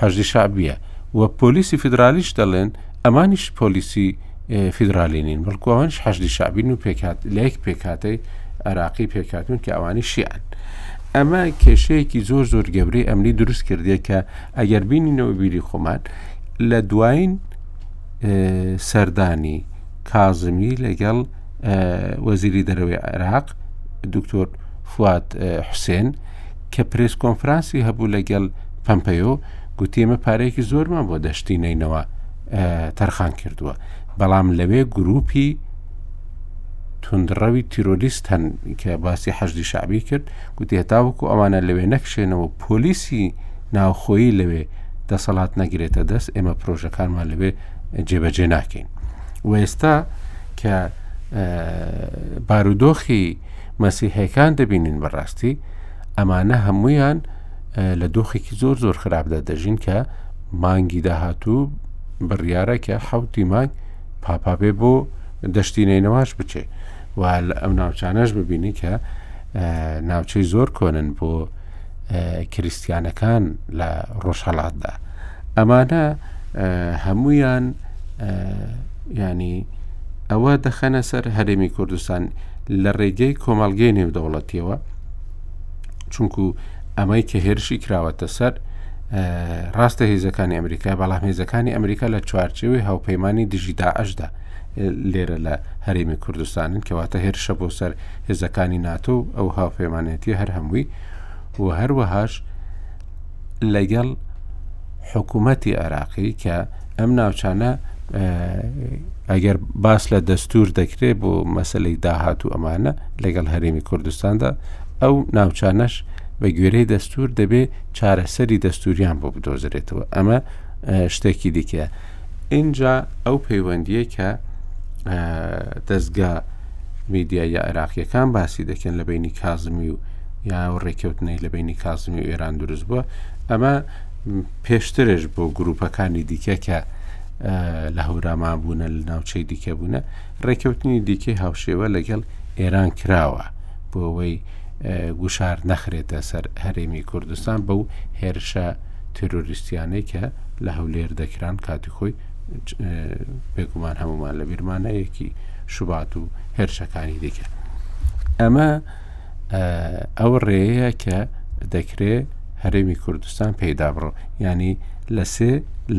حەشدی شەعبییە و پۆلیسی فیدرالیش دەڵێن ئەمانیش پۆلیسی فیدرالی نین بەڵکو ئەوانش حەشدی شەعبین و پێکات لە یەک پێکاتەی عراقی پێکاتون کە ئەوانی شیعن ئەمە کێشەیەکی زۆر زۆر گەورەی ئەمنی دروست کردێ کە ئەگەر بینینەوە بیری خۆمان لە دوایین سەردانی کازمی لەگەڵ وەزیری دەرەوەی عێراق دکتۆر فواد حوسێن کە پرێس کۆنفرانسی هەبوو لەگەل پەمپەیۆ گوتی ئێمە پارەیەکی زۆرمان بۆ دەشتی نەینەوە تەرخان کردووە بەڵام لەوێ گروپی تونندڕەوی تیرۆریست هەن کە باسی حەشدی شعبی کرد گوتی هەتاوەکو ئەوانە لەوێ نەکشێنەوە پۆلیسی ناوخۆیی لەوێ دەسەڵات نەگرێتە دەست ئێمە پرۆژەکانمان لەوێ جێبەجێ ناکەین و ئێستا کە بارودۆخی مەسیحیەکان دەبینین بەڕاستی ئەمانە هەمویان لە دۆخێکی زۆر زۆر خراپدا دەژین کە مانگی داهاتوو بڕیارە کە حوتی مانگ پاپاپێ بۆ دەشتی نینەواش بچێ و لە ئەم ناوچانەش ببینی کە ناوچەی زۆر کۆنن بۆ کریسیانەکان لە ڕۆژهڵاتدا ئەمانە هەمویان ینی ئەوە دەخەنە سەر هەرێمی کوردستان لە ڕێگەی کۆمەلگەی نێودەوڵەتیەوە چونکو ئەمەی کە هێرشی کراوەتە سەر ڕاستە هێزەکانی ئەمریکا بەڵام هێزەکانی ئەمریکا لە چوارچەوەی هاوپەیمانانی دژی داعشدا لێرە لە هەرێمی کوردستانن کەواتە هێرشە بۆ سەر هێزەکانی ناتۆ و ئەو هاوپەیمانەتی هەر هەمووی و هەروەهاش لەگەڵ حکوومەتی عێراقی کە ئەم ناوچانە ئەگەر باس لە دەستور دەکرێت بۆ مەسلەی داهات و ئەمانە لەگەڵ هەرێمی کوردستاندا ئەو ناوچانەش بە گوێرەی دەستور دەبێ چارەسەری دەستوریان بۆ بدۆزرێتەوە ئەمە شتێکی دیکە ئینجا ئەو پەیوەندیەی کە دەستگا میدیایە عێراقیەکان باسی دەکەن لە بینی کازمی و یا ڕێککەوتنەی لە بینی کازمی و ئێران دروست بووە ئەمە پێشترش بۆ گروپەکانی دیکە کە لە هەوراما بوونە لە ناوچەی دیکە بوونە ڕێککەوتنی دیکەی هاوشێوە لەگەڵ ئێران کراوە بۆ ئەوەی گوشار نەخرێتە سەر هەرێمی کوردستان بەو هێرشە تێرۆریستیانەی کە لە هەولێر دەکران کاتی خۆی بێگومان هەمومان لە بیرمانەیەکی شوبات و هێرشەکانی دیکە ئەمە ئەو ڕێەیە کە دەکرێ هەرێمی کوردستان پێدا بڕۆ ینی لە سێ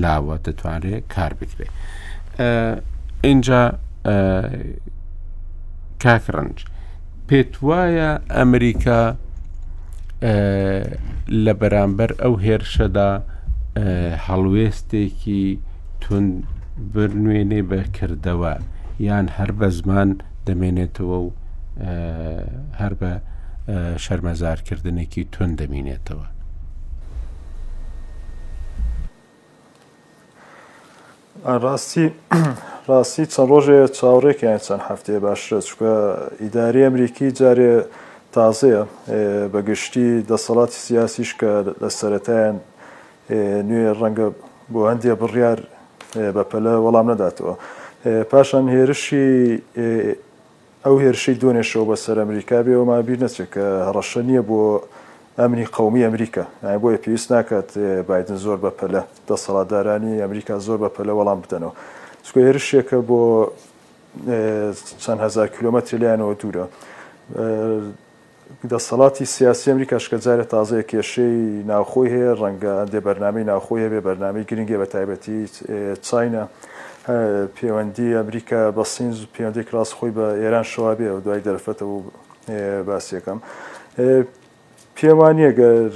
لاوە دەتوانرێت کار بکرێ اینجا کاکڕنج پێت وایە ئەمریکا لە بەرامبەر ئەو هێرشەدا هەڵوێستێکی تون بنوێنێ بەکردەوە یان هەر بە زمان دەمێنێتەوە و هەر بە شەرمەزارکردنێکی تون دەمینێتەوە؟ ڕاستی ڕاستی چەند ڕۆژێ چاوڕێکیان چەند هەفتەیە باشترە چکە ئیداری ئەمریکی جارێ تازەیە بە گشتی دەسەڵاتی سیاسیش کە لە سەرەتایان نوێ ڕەنگە بۆ هەندێ بڕیار بەپەلە وەڵام نەداتەوە پاشان هێرشی ئەو هێرشەی دوو نێشەوە بە سەر ئەمریکا بێ ئەوەمان بیر نەچێت کە هەڕەشە نییە بۆ ئەمنی قەومی ئەمریکا، یانی بۆیە پێویست ناکات بایدن زۆر بە پەلە دەسەڵاتدارانی ئەمریکا زۆر بە پەلە وەڵام بدەنەوە، چونکە هێرشێکە بۆ چەند هەزار کیلۆمەتری لێیانەوە دوورە. دەسەڵاتی سیاسی ئەمریکاش کە جارێ تازەیە کێشەی ناوخۆی هەیە، ڕەنگە هەندێ بەرنامەی ناوخۆی هەبێ، بەرنامەی گرنگێ بە تایبەتی چاینا، پێوەندی ئەمریکا بە سین پێوەندیەک ڕاستەخۆی بە ئێران شەوا بێ و دوای دەرفەتە و باسیەکەم پێم وانیە گەر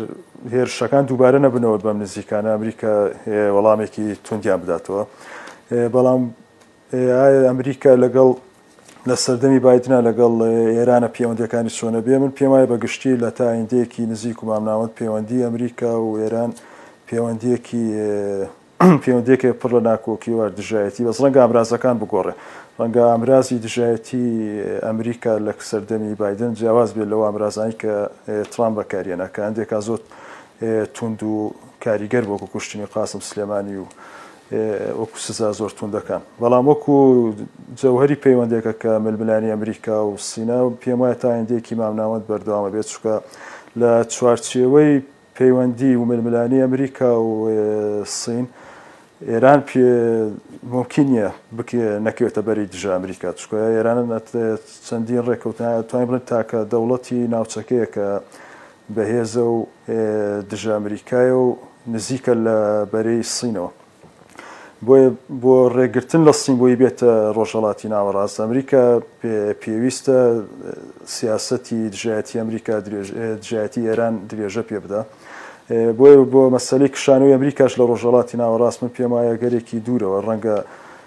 هێرشەکان دووبارە نەبنەوە بەم نزیکانە ئەمریکا وەڵامێکی توندیان بداتەوە بەڵام ئایا ئەمریکا لەگەڵ لە سەردەمی بایدنا لەگەڵ ئێرانە پێوەندیەکانی چۆنە بێ من پێمایە بە گشتی لە تا ئایندەیەکی نزیک و مامناوەند پێوەندی ئەمریکا و ئێران پێوەندیەکی پێوەندێکێ پڕ لە ناکۆکی و دژایەتی بەس ڕەنگە ئامرازەکان بگۆڕێ ڕەنگە ئامرازی دژایەتی ئەمریکا لە سەردەمی بادن جیاواز بێت لەو ئامرازانی کە ترام بەکارێنە کە هەندێکا زۆت تونند و کاریگەر بۆ کوشتنی قاسم سلێمانی و وەکو سزا زۆر توندەکان، بەڵام وەکو جەوهەری پەیوەندێکە کە ململانێی ئەمریکا و سینا پێم وایە تا ئایندەیەکی مامناوەند بەردەوام ئەبێت، چونکە لە چوارچێوەی پەیوەندی و ململانێی ئەمریکا و سین ئێران پێ مومکین نیە نەکەوێتە بەری دژە ئەمریکا، چونکە ئێران چەندین ڕێکەوتنە توانین بڵێن تاکە دەوڵەتی ناوچەکەیە کە بەهێزە و دژە ئەمریکایە و نزیکە لە بەرەی سینەوە، بۆیە بۆ ڕێگرتن لە سین بۆی بێتە ڕۆژهەڵاتی ناوەڕاست ئەمریکا پێویستە سیاسەتی دژایەتی ئەمریکا دژایەتی ئێران درێژە پێ بدا بۆیە بۆ مەسەلەی کشانەوەی ئەمریکاش لە ڕۆژهەڵاتی ناوەڕاست من پێم وایە گەرێکی دوورەوە ڕەنگە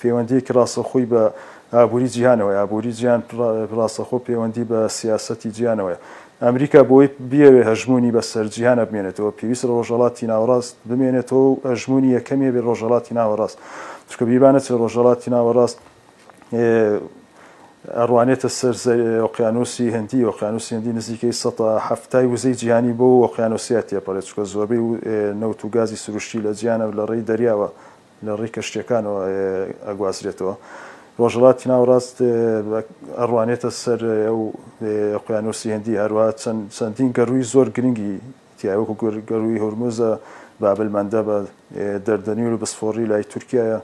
پەیوەندییەکی ڕاستەوخۆی بە ئابووری جیهانەوە هەیە، ئابووری جیهان ڕاستەخۆ پەیوەندی بە سیاسەتی جیهانەوە هەیە. ئەمریکا بۆی بیەوێ هەژموونی بەسەر جیهانا بمێنێتەوە، پێویستە لە ڕۆژهەڵاتی ناوەڕاست بمێنێتەوە و هەژموونی یەکەمیی بێت لە ڕۆژهەڵاتی ناوەڕاست. چونکە بیربانە چێ ڕۆژهەڵاتی ناوەڕاست ئەڕوانێتە سەر ئۆقیانووسی هندی، ئۆقیانووسی هندی نزیکەی سەد تا حەفتا ی وزەی جیهانی بەو ئۆقیانووسەیە تێپەڕێت، چونکە زۆربەی نەوت و گازی سروشتی لە جیهانا لە ڕێی دەریاوە لە ڕێی کەشتیەکانەوە ئەگوازرێتەوە ڕۆژهەڵاتی ناوەڕاست ئەڕوانێتە سەر ئەو قویانۆسی هندی هەروە چەندین گەڕووی زۆر گرنگی تیاوەکو گەروی هورمزە بابل مەندە بە دەردەنیور و بسفۆڕی لای تورکایە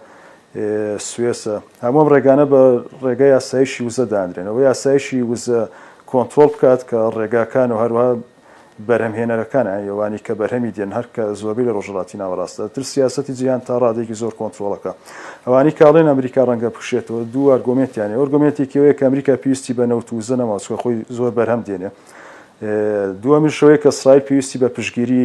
سوێسە هەموم ڕێگانە بە ڕێگای یاسایشی وزە دانرێنەوە یاسایشی وزە کۆنتترۆل بکات کە ڕێگاکان و هەروە بەرهەمهێنەرەکان ئایۆوانی کە بەرهەمی دێن هەر کە زۆربەی لە ڕۆژهەڵاتی ناوەڕاستە تر سیاسەتی جیهان تا ڕادەیەکی زۆر کۆنترۆڵەکە ئەوانی کە ئەڵێن ئەمریکا ڕەنگە بکشێتەوە دوو ئارگۆمێنتیان هەیە ئۆرگۆمێنتێکی ئەوەیە کە ئەمریکا پێویستی بە نەوت وزە نەما چوە خۆی زۆر بەرهەم دێنێ دوەمیش ئەوەیە کە ئیسرائیل پێویستی بە پشگیری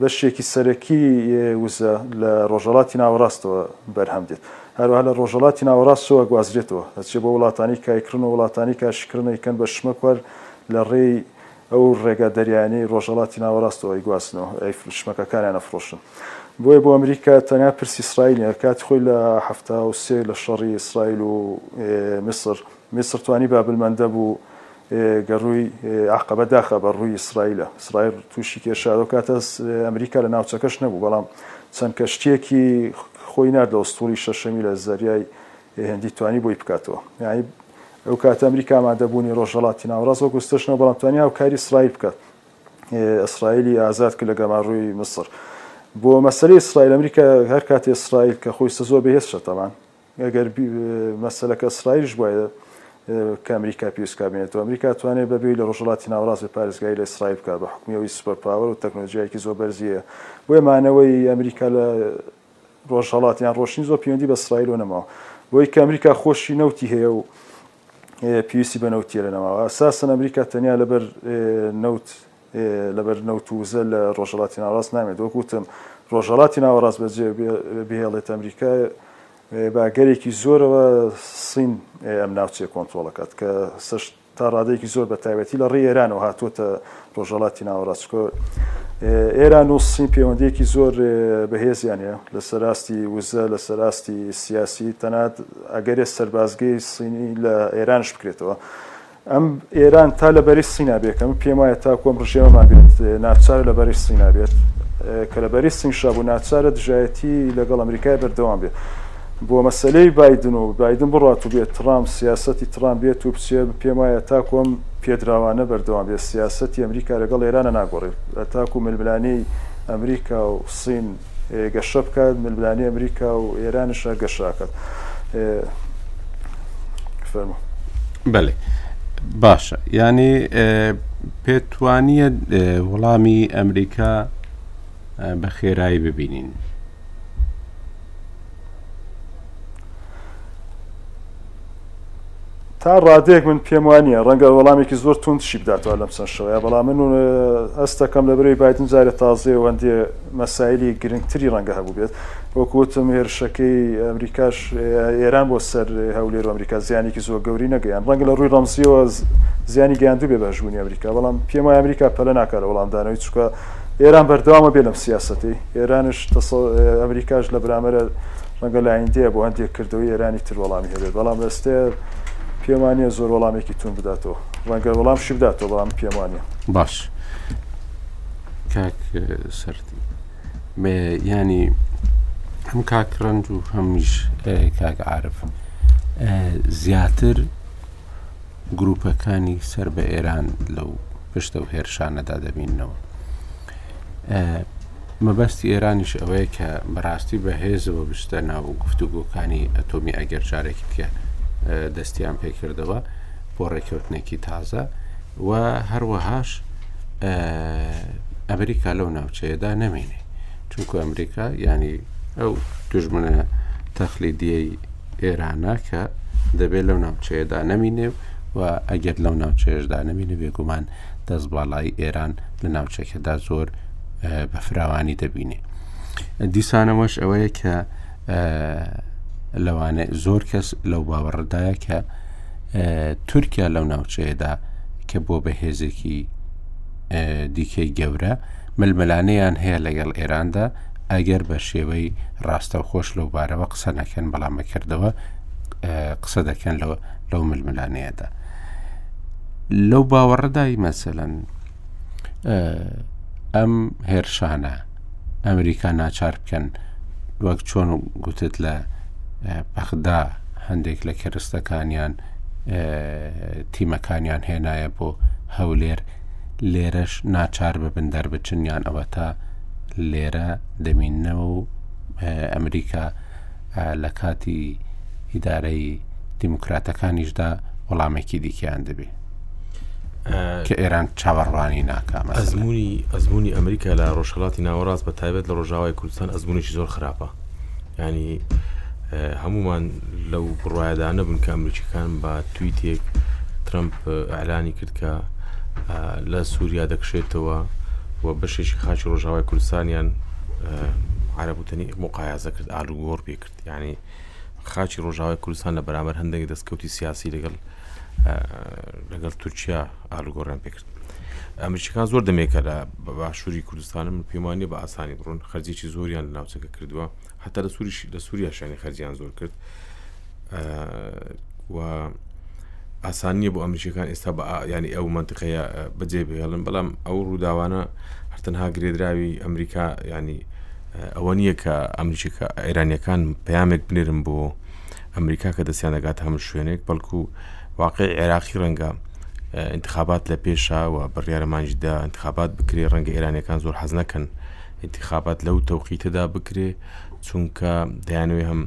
بەشێکی سەرەکی وزە لە ڕۆژهەڵاتی ناوەڕاستەوە بەرهەم دێت، هەروەها لە ڕۆژهەڵاتی ناوەڕاستەوە گوازرێتەوە ئەچێ بۆ وڵاتانی کایکڕن و وڵاتانی کاشیکڕن ئەیکەن بە شمەکوەر لە ڕێی ئەو ڕێگا دەریایانەی ڕۆژهەڵاتی ناوەڕاستەوە ئەیگوازن و شمەکەکانیان ئەفڕۆشن بۆیە بۆ ئەمریکا تەنیا پرسی ئیسرائیل نیە کاتی خۆی لە حەفتا و سێ لە شەڕی ئیسرائیل و میسر میسر توانی بابلمەندەب و گەرووی عەقەبە داخە بە ڕووی ئیسرائیل، ئیسرائیل تووشی کێشە، ئەو کاتە ئەمریکا لە ناوچەکەش نەبوو، بەڵام چەند کەشتییەکی خۆی ناردەوە ستووڵی شەشەمی لە زەریای هندی توانی بۆی بکاتەوە، یانی ئەو کاتە ئەمریکا ئامادەبوونی ڕۆژهەڵاتی ناوەڕاست وەکوو ستەش نەبوو، بەڵام توانی هاوکاری ئیسرائیل بکات، ئیسرائیلی ئازاد کرد لە گەماڕۆی میسر. بۆ مەسەلەی ئیسرائیل، ئەمریکا هەر کاتێ ئیسرائیل کە خۆی ستە زۆر بەهێزشە تەبان، ئەگەر مەسەلەکە ئیسرائیلش بوایە کە ئەمریکا پێویست کا بێنێتەوە، ئەمریکا ئەتوانێت بەبێ لە ڕۆژهەڵاتی ناوەڕاست بێت پارێزگاری لە ئیسرائیل بکات، بە حوکمی ئەوەی سوپەر پاوەر و تەکنۆلۆژیایەکی زۆر بەرزی هەیە. بۆیە مانەوەی ئەمریکا لە ڕۆژهەڵات یان ڕۆشتنی زۆر پەیوەندی بە ئیسرائیلەوە نەماوە. بۆیە کە ئەمریکا خۆشی نەوتی هەیە و پێویستی بە نەوتییە لە نەماوە. ئەساسەن ئەمریکا تەنیا لەبەر نەوت لەبەر نەوت و وزە لە ڕۆژهەڵاتی ناوەڕاست نامێنێت. وەک وتم ڕۆژهەڵاتی ناوەڕاست بەجێ بهێڵێت ئەمریکا بە گەلێکی زۆرەوە سین ئەم ناوچەیە کۆنترۆڵ دەکات کە تا ڕادەیەکی زۆر بە تایبەتی لە ڕێی ئێرانەوە هاتووەتە ڕۆژهەڵاتی ناوەڕاست ئێران و سین پەیوەندیەکی زۆر بەهێزیان هەیە لە سەراستی وزە لە سەراستی سیاسی تەنات ئەگەرێ سەربازگەی سینی لە ئێرانش بکرێتەوە ئەم ئێران تا لەبەری سینا بێ کە من پێم وایە تاکو ئەم ڕژێمەمان بێت ناچارە لەبەری سینا بێت کە لەبەری سینشا بوو ناچارە دژایەتی لەگەڵ ئەمریکای بەردەوام بێت بۆ مەسلەی بادن و بادن بڕات و بێت ترام سیاستی ترام بێت و بچێ پێم وایە تاکۆم پێدراوانە بەردەوام بێت سیاستی ئەمریکا لەگەڵ ئێرانە ناگۆڕێت تاکو ململانێی ئەمریکا و سین گەشە بکات ململانی ئەمریکا و ئێرانشە گەشاکات فەرمو بەێ باشە ینی پێتوانیە وڵامی ئەمریکا بە خێرایی ببینین تا ڕادەیەک من پێم وانییە ڕەنگە وەڵامێکی زۆر توند شی بداتەوە لەم چەند شەوەیە بەڵام من ئەستەکەم لە برەوی بادن جارێ تازێ و ئەندێ مەسایلی گرنگتری ڕەنگە هەبوو بێت وەکوتم هێرشەکەی ئەمریکاش ئێران بۆ سەر هەولێر و ئەمریکا زیانێکی زۆر گەوری نەگەیان ڕەنگە لە ڕووی ڕەمزیەوە زیانی گەیاندو بێ بەشبوونی ئەمریکا بەڵام پێم وای ئەمریکا پەلە ناکە لە وەڵامدانەوەی چووکە ئێران بەردەوامە بێ لەم سیاستەی ئێرانش ئەمریکاش لە برامەرە مەگەر لە ئایندەیە بۆ هەندێک کردەوەی ئێرانی تر وەڵامی هەبێت، بەڵام ئێستە پێم وا نییە زۆر وەڵامێکی تووند بداتەوە. مەگەر وەڵامشی بداتەوە، بەڵام پێم وا نییە. باش. کاک سەردین. یانی هەم کاک ڕەنج و هەمیش کاک عارف زیاتر گروپەکانی سەر بە ئێران لەو پشتە و هێرشانەدا دەبینەوە مەبەستی ئێرانیش ئەوەیە کە بەڕاستی بە هێزەوە بشتە ناو و گفتوگۆکانی ئەتۆمی ئەگەر جارێکی تیا دەستیان پێکردەوە بۆ ڕێککەوتنێکی تازە و هەروەهاش ئەمریکا لەو ناوچەیەدا نەمێنێ چونکو ئەمریکا ینی ئەو دژمنە تەخلیدیەی ئێرانە کە دەبێت لەو ناوچەیەدا نەمینێ و ئەگەر لەو ناوچەیەشدا نەمینە بێگومان دەست باڵایی ئێران لە ناوچەکەدا زۆر بە فراوانی دەبینێ دیسانەوەش ئەوەیە کە لەوانە زۆر کەس لەو باوەڕدایە کە تورکیا لەو ناوچەیەدا کە بۆ بەهێزێکی دیکەی گەورە ململانەیان هەیە لەگەڵ ئێراندا ئەگەر بە شێوەی ڕاستەوخۆش لەو بارەوە قسە نەکەن بەڵام بەکردەوە قسە دەکەن لەوە لەو ململانەیەدا لەو باوەڕدای مەسەلەن ئەم هێرشانە ئەمریکا ناچار بکەن وەک چۆن گوتت لە بەغدا هەندێک لە کەرستەکانیان تیمەکانیان هێنایە بۆ هەولێر لێرەش ناچار ببن دەربچن یان ئەوەتا لێرە دەمینەوە و ئەمریکا لە کاتی ئیدارەی دیموکراتەکانیشدا وەڵامێکی دیکەیان دەبێت کە ئێران چاوەڕوانی ناکامە ئەزمموی ئەزمموی ئەمریکا لە ڕۆژهڵاتی ناوەڕاست بە تایبەت لە ڕۆژاوای کوردستان ئەزمونێکی زۆر خراپە ینی هەمومان لەو بڕایەدا نەبوون کە ئەمریکەکان بە توی تێک ترمپ ئەلانی کرد کە لە سووریا دەکشێتەوە و بەشێکی خاچی ڕۆژاوای کوردستانیان عرب وتنی مقایازە کرد ئالوگۆڕ پێ کرد ینی خاچی ڕۆژاوای کوردستان لە بەرامەر هەندێک دەستکەوتی سیاسی لەگەڵ لەگەڵ تورکیا ئالوگۆڕیان پێ کرد ئەمریکان زۆر دەمێکە لە باشووری کوردستانم پێمانانی بە ئاسانی بڕون خەرجێکی زۆریان لە ناوچەکە کردووە حتا لە سووریش لە سووریا شانی خەرجیان زۆر کرد و ئاسانیە بۆ ئەمریکەکان ئێستا بە ینی ئەو منتقەیە بەجێ بهێڵن بەڵام ئەو ڕووداوانە هەرتەنها گرێدراوی ئەمریکا ینی ئەوە نییە کە ئەمریکا ئێرانیەکان پامێک بنێرم بۆ ئەمریکا کە دەستیان دەگات هەموو شوێنێک بەڵکو واقعی عێراقی ڕەنگە انتخابات لە پێشە و بڕیارەمانجدا انتخابات بکرێ ڕەنگە ئێرانەکان زۆر حەز نەکەن ئینتیخابات لەو تەوقیتەدا بکرێ چونکە دەیانەوەی هەم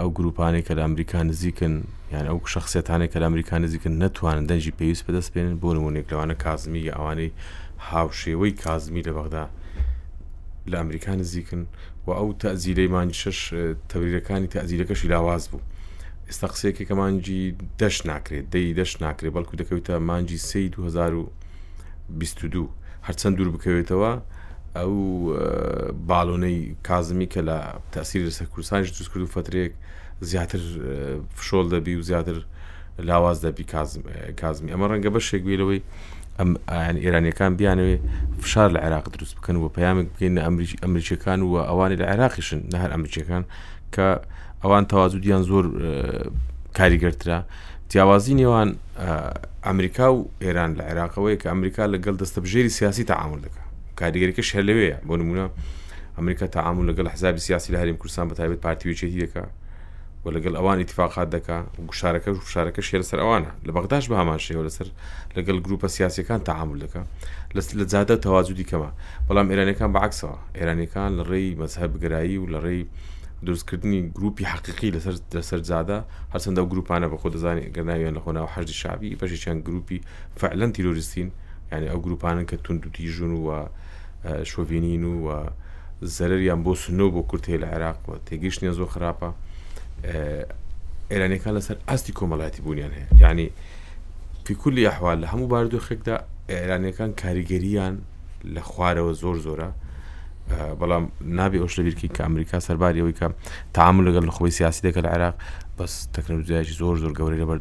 ئەو گروپانەی کە لە ئەمریکا نزیکن یان ئەو شخصێتانێک کە لە ئەمریکا نزیکن نەتوانن دەنجی پێویست بەدەست بێنن بۆ نمونێک لەوانە کازمی یا ئەوانەی هاوشێوەی کازمی لە بەغدا لە ئەمریکا نزیکن و ئەو تەزیلەی مانج شش تەوریرەکانی تەزیلەکەشی لاواز بوو ئێستا قسێکی کە مانجی دەش ناکرێت دەی دەش ناکرێت بەڵکو دەکەوێتە مانجی سی 2000 22 هەرچەند دوور بکەوێتەوە ئەو باڵۆنەی کازمی کە لە تاسیری لەسەر کوردستانش دروست کرد و فترێک زیاتر فشۆل دەبی و زیاتر لاواز دەبی کازمی ئەمە ڕەنگە بەشێک وێلەوەی ئەم ئایان ئێرانەکان بیانەوێ فشار لە عێراق دروست بکەن و پامێک بکەین نە ئەمریکی ئەمریکیەکان و ئەوانی لە عێراقیشن نە هەر ئەمریکیەکان کە ئەوان تەواز دییان زۆر کاریگەرترا جیاوازی نێوان ئەمریکا و ئێران لە عێراقەوەی کە ئەمریکا لەگەڵ دەستەبژێری سیاسی تەعامل دەکە کاریگەریکە شەر لەوەیە بۆ نمونە ئەمریکا تەعامل لەگەڵ حزابی سیاسی لە هەریم کوردستان بە تایبەت پارتیویچێتی دەکە و لەگەڵ ئەوان اتفاقات دەکە و گوشارەکە و فشارەکە شێ لەسەر ئەوانە لە بەغداش بە هەمان شێوە لەسەر لەگەڵ گروپە سیاسەکان تەعامل دەکە لەست لە جادە و تەواجودی کەمە بەڵام ئێرانەکان بەعکسەوە ئێرانەکان لە ڕێی مەزهب گەرایی و لە ڕێی دروستکردنی گروپی حقیقی لەسەر لەسەر جادە هەرچەندە ئەو گروپانە بە خۆ دەزانێت ئەگەر ناویان لە خۆ ناوە حەشدی شەعبی، بەشێکیان گروپی فەعلەن تیرۆریستین، یانی ئەو گروپانەن کە توندوتیژن و شۆڤێنین و و زەرەریان بۆ سنە و بۆ کورد هەیە لە عێراق و تێگەیشتنیان زۆر خراپە. ئێرانیەکان لەسەر ئاستی کۆمەڵایەتی بوونیان هەیە یعنی فی کولی ئەحوال لە هەموو بارودۆخێکدا ئێرانیەکان کاریگەریان لە خوارەوە زۆر زۆرە بەڵام نابێ ئەو شتەبیرکی کە ئەمریکا سەرباری ئەوی کە تام لەگەڵ لە خۆی سیاسی دەکە لە عێراق بەس تەکنەلوزیایکی زۆر زۆر گەورەی لەبەر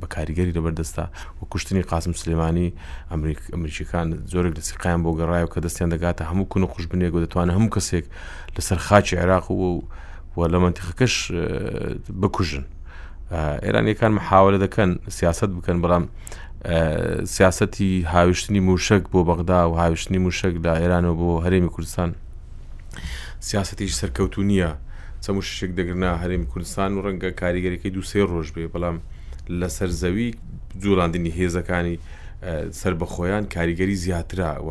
بە کاریگەری لەبەردەستا و کوشتنی قاسم سلێمانی ئەمریک ئەمریکیەکان زۆرێک لە سیقیان بۆ گەڕایە کە دەستیان دەگاتە هەموو کون و خوش بنێک و دەتوانە هەموو کەسێک لەسەر خاچی عێراق و و لە منتیقەکەش بکوژن ئێرانیەکان محاولە دەکەن سیاست بکەن بەڵام سیاسەتی هاویشتنی موشک بۆ بەغدا و هاویشتنی موشک لە ئێرانەوە بۆ هەرێمی کوردستان سیاسەتیش سەرکەوتو نییە چەمو ششێک دەگرنا هەرێمی کوردستان و ڕەنگە کاریگەریەکەی دوسێ ڕۆژ بێ بەڵام لەسەر زەوی جوڵاندنی هێزەکانی سربەخۆیان کاریگەری زیاترا و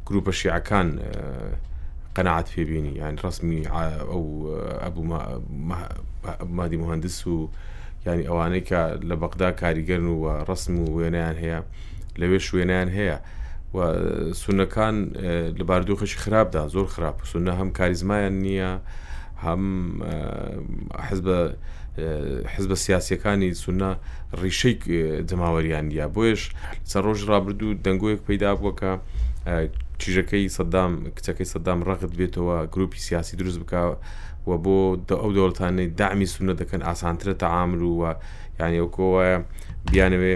گروپە شیعەکان قەناعەت پێ بینی یان ڕسمی ئەو ئەبوو مادی مهندس و ینی ئەوانەی کە لە بەغدا کاریگەرن و ڕسم و وێنیان هەیە لەوێ شوێنیان هەیە و سونەکان لە باردۆخەشی خراپدا زۆر خراپ و سونە هەم کاریزمایان نییە هەم حزبە حزبە سیاسیەکانی سنە ڕیشەی جەماوەریان یا بۆیش سە ڕۆژ ڕابردوو دەنگۆیەک پەیدا بووە کە چیژەکەی سەدام کچەکەی سەدام ڕەغت بێتەوە گروپی سیاسی دروست بک و بۆ ئەو دەوڵتانەی دامی سنە دەکەن ئاسانترە تەعاامل و یانەوەکۆوایە بیانەوێ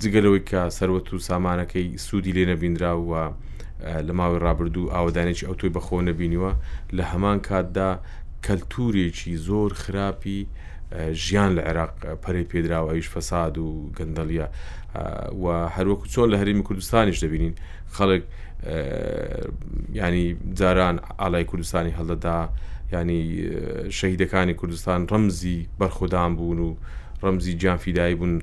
جگە لەوەی کە سەروەت و سامانەکەی سوودی لێ نەبینراو و لە ماوەی ڕابردوو ئاوەدانێکی ئەوتۆی بەخۆ نەبینیوە لە هەمان کاتدا کەلتورێکی زۆر خراپی ژیان لە عێراق پەرەی پێدراوە ئەویش فەساد و گەندەڵیە و هەروەکو چۆن لە هەرمی کوردستانیش دەبینین خەڵک ینی جاران ئالای کوردستانی هەڵدەدا ینی شەهیدەکانی کوردستان ڕەمزی بەرخۆدان بوون و ڕەمزی جانفیدایی بوون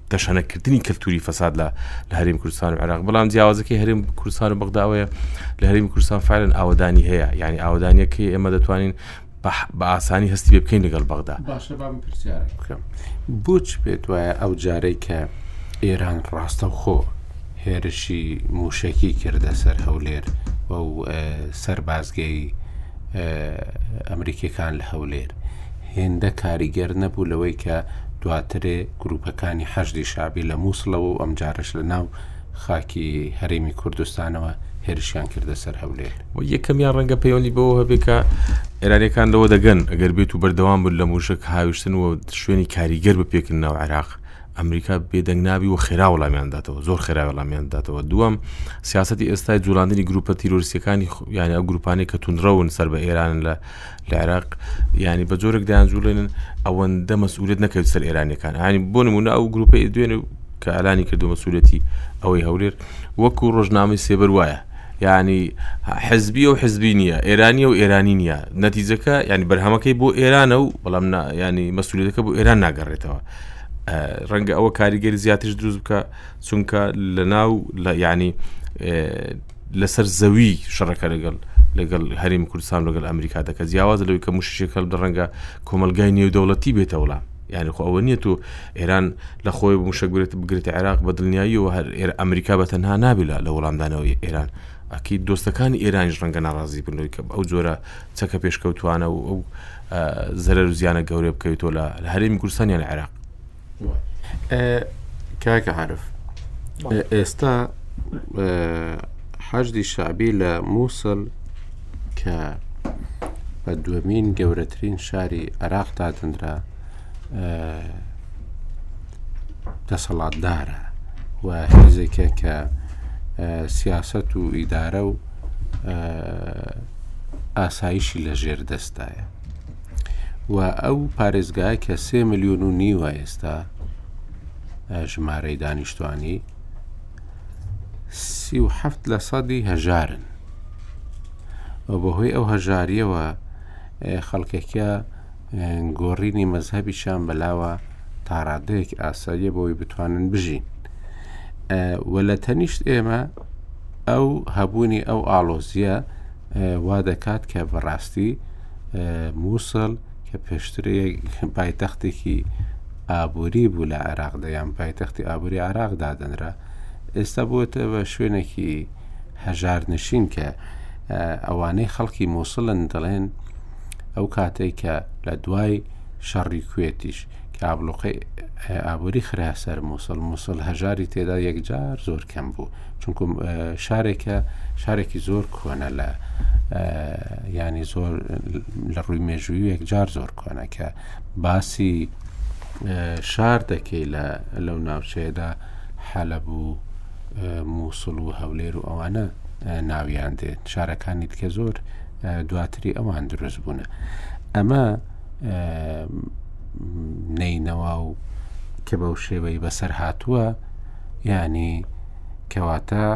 تەشەنەکردنی کەلتوری فەساد لە لە هەریم کوردستان و عێراق بەڵام جیاوازەکەی هەریم کوردستان و بەغداوەیە لە هەریم کوردستان فعلن ئاوادانی هەیە یعنی ئاوادانیەکەی ئێمە دەتوانین بە ئاسانی هەستی بێ بکەین لەگەڵ بەغدا بچ پێت وایە ئەو جارەی کە ئێران ڕاستە و خۆ هێرشی موشەکی کردە سەر هەولێر و سەر بازگەی ئەمریکیەکان لە هەولێر هێندە کاریگەر نەبوو لەوەی کە دواترێ گروپەکانی حەشدی شەعبی لە موسڵەوە و ئەمجارەش لە ناو خاکی هەرێمی کوردستانەوە هێرشیان کردە سەر هەولێر. و یەکەمیان ڕەنگە پەیوەندی بەوە هەبێت کە ئێرانەکان لەوە دەگەن ئەگەر بێت و بەردەوام بن لە موشک هاویشتن و شوێنی کاریگەر بپێکن ناو عێراق ئەمریکا بێدەنگ نابی و خێرا وەڵامیان داتەوە زۆر خێرا وەڵامیان داتەوە دووەم سیاستی ئێستای جوڵاندنی گروپە تیرۆریسیەکانی یانە گروپانی کە تونرەون سەر بە ئێران لە لە عێراق ینی بە جۆرێک دایانجوڵێنن ئەوەندە مەسئولێت نەکەوت سەر ئێرانەکان هاانی بۆ نمونە ئەو گروپی دوێن کە ئالانی کردو مەسوولەتی ئەوەی هەولێر وەکو ڕۆژنامەی سێبەر وایە ینی حزبی و حزبی نییە ئێرانی و ئێرانی نییە نەتیجەکە ینی بەرهەمەکەی بۆ ئێرانە و بەڵام ینی مەسوولەکە بۆ ئێران ناگەڕێتەوە ڕەنگە ئەوە کاریگەری زیاترش دروست بکە چونکە لە ناو لە ینی لەسەر زەوی شەڕەکە لەگەڵ لەگەڵ هەرێمی کوردستان لەگەڵ ئەمریکا دەکە جیاواز لەوەی کە موششێک هەل ڕەنگە کۆمەلگای نێودەوڵەتی بێتەوەڵام یعنی خۆ ئەوە نییە و ئێران لە خۆی مشەگرێت بگرێت عێراق بە دڵنیایی و هەر ئێر ئەمریکا بە تەنها نابیلا لە وەڵامدانەوەی ئێران ئەکی دۆستەکانی ئێرانیش ڕەنگە ناڕازی بنەوەی کە ئەو جۆرە چەکە پێشکەوتوانە و ئەو زەرەر و زیانە گەورە بکەوێتەوە لە هەرێمی کوردستانیان عێراق کاکە عرف ئێستا حەجدی شعبی لە مووسل کە بە دومین گەورەترین شاری عراق دادنرا دەسەڵاتدارە و هێزێکە کە سیاست و ئیدارە و ئاسایشی لە ژێر دەستایە و ئەو پارێزگای کە سێ ملیۆن و نیوە ئێستا ژمارەی دانیشتوانی سی و هەفت لە سەدی هەژارن و بەهۆی ئەو هەژاریەوە خەڵکەکە گۆڕینی مەذهبیشان بەلاوە تاڕادەیەک ئاساییە بۆی بتوانن بژین و لە تەنیشت ئێمە ئەو هەبوونی ئەو ئاڵۆزیە وا دەکات کە بەڕاستی مووسڵ کە پێشتر پایتەختێکی ئابووری بوو لە عێراق دەیان پایتەختی ئابووری عراق دادەنرا ئێستا بووێتە بە شوێنێکی هەژار نشین کە ئەوانەی خەڵکی مووسڵن دەڵێن ئەو کاتێک کە لە دوای شەڕی کوێتیش کە ئابلوقەی ئابووری خرا سەر مووسڵ مووسڵ هەژاری تێدا یەکجار زۆر کەم بوو چونکو شارێکە شارێکی زۆر کۆنە لە ینی زۆر لە ڕووی مێژووی یەکجار زۆر کۆنەکە باسی شار دەکەی لە لەو ناوچەیەدا حەلە بوو مووسڵ و هەولێر و ئەوانە ناویان دێت شارەکانی دیکە زۆر دواتری ئەوان دروست بوونە ئەمە نەینەوا و کە بەو شێوەی بەسەر هاتووە ینی کەواتە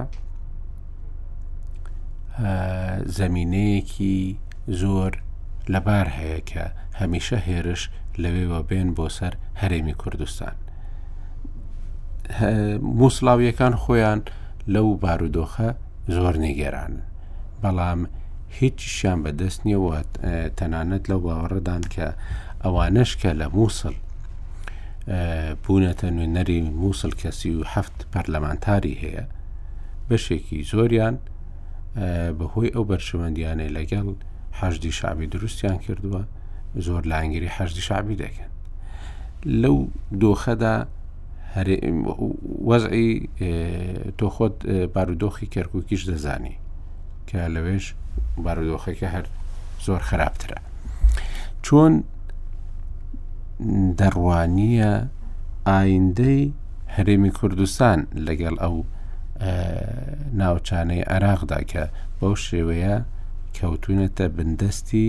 زەمینەیەکی زۆر لەبار هەیە کە هەمیشە هێرش لەوێوە بێن بۆ سەر هەرێمی کوردستان مووسڵاویەکان خۆیان لەو بارودۆخە زۆر نیگەران بەڵام هیچیشیان بەدەست نییە و تەنانەت لەو باوەڕەدان کە ئەوانەش کە لە مووسڵ بوونەتە نوێنەری مووسڵ کەسی و هەفت پەرلەمانتاری هەیە بەشێکی زۆریان بەهۆی ئەو بەرژەوەندیانەی لەگەڵ حەشدی شعبی دروستیان کردووە زۆر لانگری حەشدی شعبی دەکەن لەو دۆخەدا وەزعی تۆ خۆت بارودۆخی کەرکووکیش دەزانی کە لەوێش بارودۆخەکە هەر زۆر خراپترە چۆن دەڕوانیە ئایندەی هەرێمی کوردستان لەگەڵ ئەو ناوچانەی عراقدا کە بەو شێوەیە کەوتونەتە بندەستی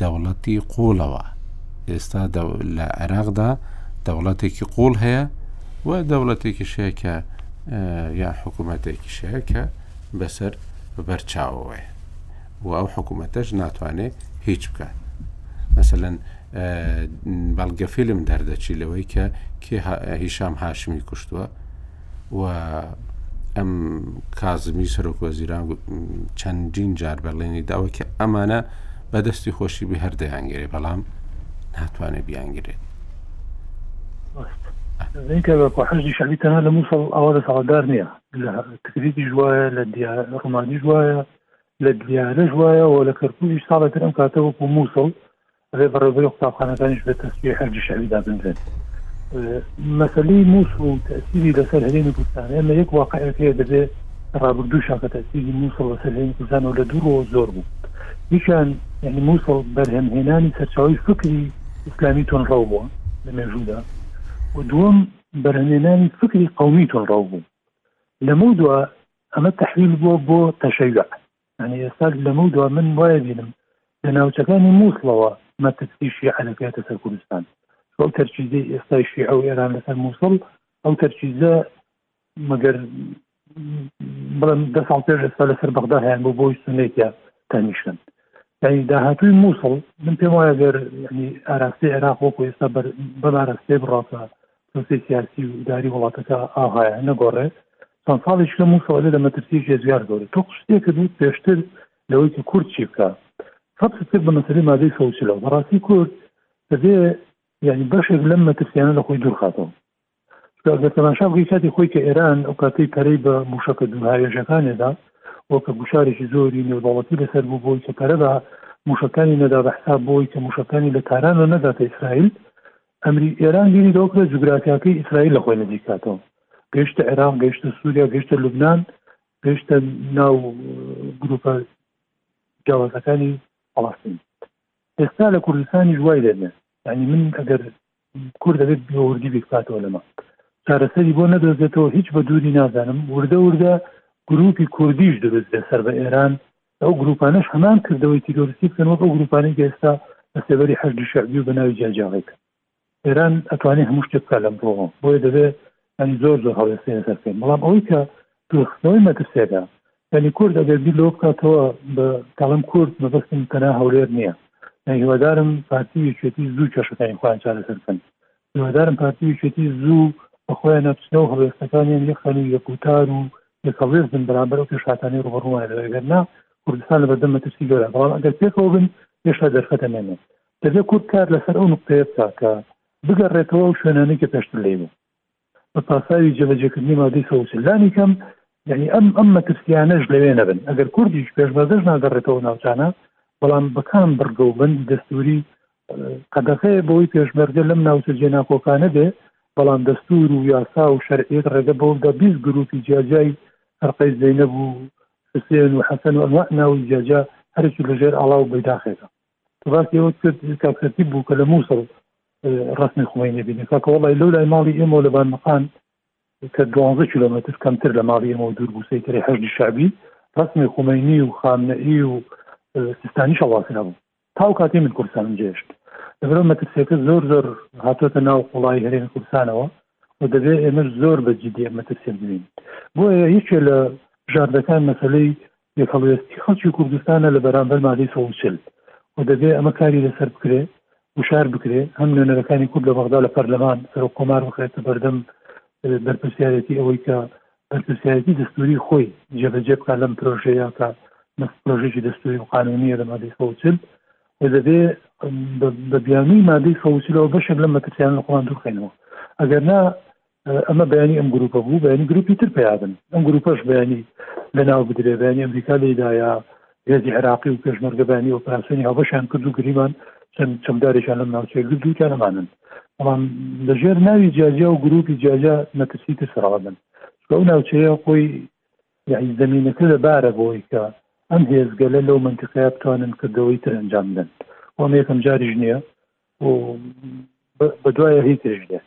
دەوڵەتی قوڵەوە ئێستا لە عراقدا دەوڵەتێکی قوڵ هەیە و دەوڵەتێکی شەیە کە یا حکوومەتێکی شەیە کە بەسەر بەر چاوەوەیە و ئەو حکوومەتەش ناتوانێ هیچ بکات مەسەەن بەڵگە فیلم دەردەچی لەوەی کە کێ هیشام هاشمی کوشتووە و ئەم کازمی سەرۆک وەزیران چەندین جار بەڵێنی داوە کە ئەمانە بەدەستی خۆشی بە هەردەیانگەرێ بەڵام ناتوانێت بیانگرێت کە بە حەجی شەبی تەنها لە مووسڵ ئەوە دەسەڵاتدار نییە لە تکریتیش وایە لە ڕمانیش وایە لە دیارەش وایە و لە کەرکوزیش ساڵەکە ئەم کاتە وەکو مووسڵ ئەێ بەڕێبەر قوتابخانەکانیش بە تەسوی هەرجی شەهری دابنرێن مەسلەی مووسڵ و تەسیری لەسەر هەرێمی کوردستان ئێمە یەک واقعەکەیە دەبێت ڕابردوو شاکە تەسیری مووسڵ لەسەر هەرێمی کوردستان و لە دوو زۆر بوو یکیان یعنی مووسڵ بەرهەمهێنانی سەرچاوی فکری ئیسلامی تونڕەو بووە لە مێژوودا و دووەم بەرهەمێنانی فکری قەومی توندڕەو بوو لەمەو دوا ئەمە تحویل بووە بۆ تەشەیع ینی ئێستا لەمەو دوا من وایە بینم لە ناوچەکانی مووسڵەوە مەترسی شیعە دەکاتە سەر کوردستان ئەو تەرچیزەی ئێستای شیعە و ئێران لەسەر مووسڵ ئەو تەرچیزە مەگەر بڵێم دە ساڵ پێش ئێستا لەسەر بەغدا هەیان بۆ بۆی سنێکە تەنیشن یعنی داهاتوی مووسڵ من پێم وایە گەر ینی ئاراسی عێراق وەکو ئێستا بەمارەستێ بڕاتە پرسی سیاسی و داری وڵاتەکە ئاهایە نەگۆڕێ چەند ساڵیش لە مووسڵ لە مەترسی جێزگار گەورە تۆ قشتێکە دوو پێشتر لەوەی کە کورد چی بکە سەبسکرد بە مەسەری مادەی سەوچلەوە بەڕاستی کورد دەبێ یعنی بەشێک لەم مەترسیانە لە خۆی دوورخاتەوە گەر تەماشا بکەی کاتی خۆی کە ئێران ئەو کاتەی پەرەی بە موشەکە دوورهاوێژەکانێدا و کە گوشارێکی زۆری نێودەوڵەتی لەسەر بوو بۆی کە پەرە بە موشەکانی نەدا بە حساب بۆی کە موشەکانی لە تاران و نەداتە ئیسرائیل ئەمری ئێران بیری لەوە کرێت جوگرافیاکەی ئیسرائیل لە خۆی نزیک کاتەوە گەشتە عێراق گەشتە سووریا گەشتە لوبناان گەشتە ناو گروپە جیاوازەکانی فلستین ئێستا لە کوردستانی دوای دەبێت ینی من ئەگەر کورد دەبێت بە وردی بیکپاتەوە لەمە چارەسەری بۆ نەدۆزێتەوە هیچ بە دووری نازانم وردە وردە گروپی کوردیش دروست بێ سەر بە ئێران ئەو گروپانش هەمان کردەوەی تیرۆرسی بکەن وەک ئەو گروپانی گەێستا لە سێبەری حەجدی شعبی و بەناوی جیاجیاڵێکە ئێران ئەتوانێت هەموو شتێک بکە لەم ڕۆوە بۆیە دەبێت ئەنی زۆر زۆر هەڵێسێنە سەر پێ بەڵام ئەوەی کە دۆستەوەی مەترسێدا یانی کورد ئەگەر بیر لەوە بکاتەوە بە دەڵێم کورد مەبەستم تەنها هەولێر نییە یان هیوادارم پارتی یەکێتی زوو کێشەکانی خۆیان چارەسەر بکەن هیوادارم پارتی یەکێتی زوو بە خۆیان نەچنەوە هەڵوێستەکانیان یەکسان و یەکوتار و یەکەڵێز بن بەرامبەر و پێشهاتانی ڕوبەڕووان لەگەر نا کوردستان لە بەردەم مەترسی گەورە بەڵام ئەگەر پێکەوە بن هێشتا دەرفەتە نێنێ دەبێت کورد کار لەسەر ئەو نقطەیە بکە کە بگەڕێتەوە و شوێنانێکی پێشتر لی بوو بە پاساوی جێبەجێکردنی مادەی سەد و چل لانی کەم یعنی ئەم ئەم مەترسیانەش لەوێ نەبن ئەگەر کوردیش پێشمەرگەش ناگەڕێتەوە ناوچانە بەڵام بە کام بڕگە و بەندی دەستوری قەدەغەیە بەوەی پێشمەرگە لەم ناوچە جێناکۆکانە بێ بەڵام دەستور و یاسا و شەرعیت ڕێگە بەوە بدە بیست گروپی جیاجیای هەرقەی زەینەب و حسێن و حەسەن و ئەنواع ناوی جیاجیا هەرکی لەژێر ئاڵا و بەیداخێکە ڕاستی ئەوەت کرد کاک سەرتیپ بوو کە لە مووسڵ ڕەسمی خومەینی بینی کاکە وەڵی لەو لای ماڵی ئێمە لە بانمەقان کە دوانزە کیلومتر کەمتر لە ماڵی ئێمە دوور بوو سەیتەری حەشدی شعبی ڕەسمی خومەینی و خامنەئی و سیستانی شەڵواسرا بوو تاو کاتی من کورسانم جێشت لەبرە مەترسیەکە زۆر زۆر هاتۆتە ناو قوڵایی هەرێمی کورسانەوە و دەبێت ئێمەش زۆر بە جدی مەترسیەک بوین بۆیە یەکێ لە ژاردەکان مەسلەی یەکهەڵوێستی خەڵکی کوردستانە لە بەرامبەر مادەی سەد و چل و دەبێ ئەمە کاری لەسەر بکرێ وشار بکرێ هەم نوێنەرەکانی کورد لە بەغدا لە پەرلەمان سەرۆک کۆمار بخرێتە بەردەم بەرپرسیارێتی ئەوەی کە بەرپرسیارێتی دەستوری خۆی جێبەجێ بکات لەم پرۆژەیە کە پرۆژێکی دەستوری و قانونیە لە مادەی سەد و چل و دەبێ بە بیانوی مادەی سەد و چلەوە بەشێک لەم مەترسیان لە خۆمان دوورخێنەوە ئەگەر نا ئەمە بەیانی ئەم گروپە بوو بەینی گروپی تر پیادن ئەم گروپەش بەینی لە ناو بدرێ بەینی ئەمریکا لێدایە هێزی عراقی و پێشمەرگە بەینی ئۆپراسسیۆنی هاوبەشیان کرد و گریمان چەند چەمدارێکیان لەم ناوچەیە گرد و کانەمانن بەڵام لەژێر ناوی جیاجیا و گروپی جیاجا مەترسی تر سەرادن ئەو ناوچەیە خۆی یعنی زمینەکە لە بارە بۆی کە ئەم هێزگەلە لەو منتقەیە بتوانن کردەوەی تر ئەنجام بدەن وەم یەکەم جاریش نییە و بە دوایە هیتریش دێت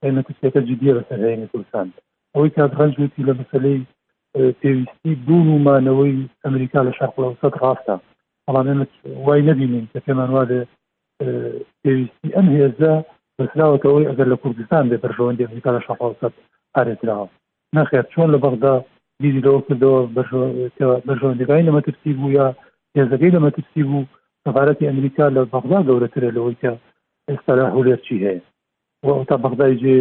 کە مەترسیەکە جدیە بەسەر هەرێمی کوردستان ئەوەی کاک ڕەنج وتی لە مەسلەی پێویستی بوون و مانەوەی ئەمریکا لە شەرق لەوسەد ڕاستە بەڵام ئێمە وای نبینین کە پێمان وادێ پێویستی ئەم هێزە بەسراوەتەوەی ئەگەر لە کوردستان بێ بەرژەوەندی ئەمریکا لە شەرق لەوسەد پارێزراوە نەخێر چۆن لە بەغدا بیری لەوە کردەوە بەرژەوەندەکانی لە مەترسی بوو یا هێزەکەی لە مەترسی بوو سەبارەتی ئەمریکا لە بەغدا گەورەترە لەوەی کە ئێستا لە هولێرچی هەیە تا بەغدای جێ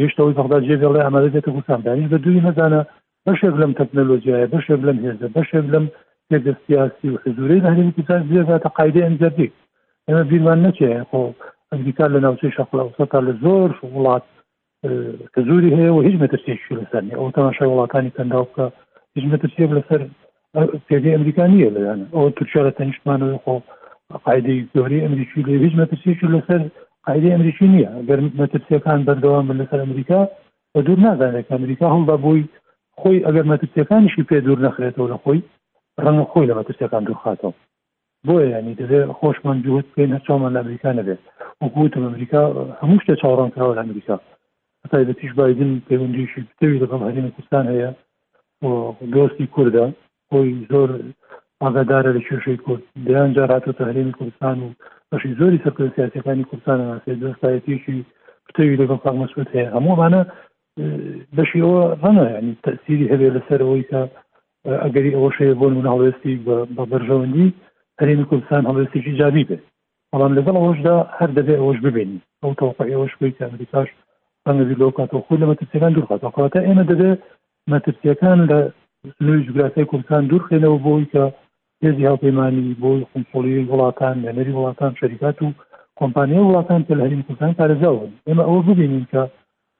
گەشتەوەی بەغدا جێ بێڵێ ئامادە دێتە بۆ سامدانی بە دووی نەزانە بەشێک لەم تەکنەلۆژیایە بەشێک لەم هێزە بەشێک لەم هێزە سیاسی و حزورەی لە هەرێمی کوردستان زیێزاتە قاعدەی ئەنجەردی ئێمە بیرمان نەچێ خۆ ئەمریکا لە ناوچەی شەقل ئەوسە تا لە زۆر وڵات حزوری هەیە و هیچ مەترسێکی لەسەر ئەو تەماشای وڵاتانی کەندا بکە هیچ مەترسیەک لەسەر پێگەی ئەمریکا نییە لەیان ئەوە تورکیا لە تەنیشتمانەوەی خۆ قاعدەی گەوری ئەمریکی لە هیچ مەترسیشی لەسەر قاعدەی ئەمریکی نییە گەر مەترسیەکان بەردەوام بن لەسەر ئەمریکا بە دوور نازانێت ئەمریکا هەڵدا بووی خۆی ئەگەر مەترسیەکانیشی پێ دوور نەخرێتەوە لە خۆی ڕەنگە خۆی لە مەترسیەکان دوورخاتەوە بۆیە یانی دەبێ خۆشمان جووت بکەین هەر چاومان لە ئەمریکا نەبێت وەکو وتم ئەمریکا هەموو شتێ چاوڕان کراوە لە ئەمریکا بە تایبەتیش بایدن پەیوەندیشی پتەوی لەگەڵ هەرێمی کوردستان هەیە و دۆستی کوردە خۆی زۆر ئاگادارە لە کێشەی کورد دەیان جار هاتۆتە هەرێمی کوردستان و بەشی زۆری سەرکردە سیاسەکانی کوردستان ناسێت دۆستایەتیشی پتەوی لەگەڵ کاک مەسعود هەیە هەموو ئەمانە بەشیەوە هەنا ینی تەسیری هەبێ لەسەرەوەی کە ئەگەری ئەوە شەیە بۆن من هەڵوێستی بە بەرژەوەندی هەرێمی کوردستان هەڵوێستێکی جابی بێت بەڵام لەگەڵ ئەوەشدا هەر دەبێ ئەوەش ببینی ئەو تەوقع ئەوەش بووی کە ئەمریکاش ئەمەبی لەو کاتەوە خۆی لە مەترسیەکان دوورخاتەوە کەواتە ئێمە دەبێت مەترسیەکان لە سنووری جوگرافیای کوردستان دوورخێنەوە بۆی کە هێزی هاوپەیمانی بۆ قونسوڵیەی وڵاتان نوێنەری وڵاتان شەریکات و کۆمپانیای وڵاتان کە لە هەریم کوردستان پارێزاو بن ئێمە ئەوە ببینین کە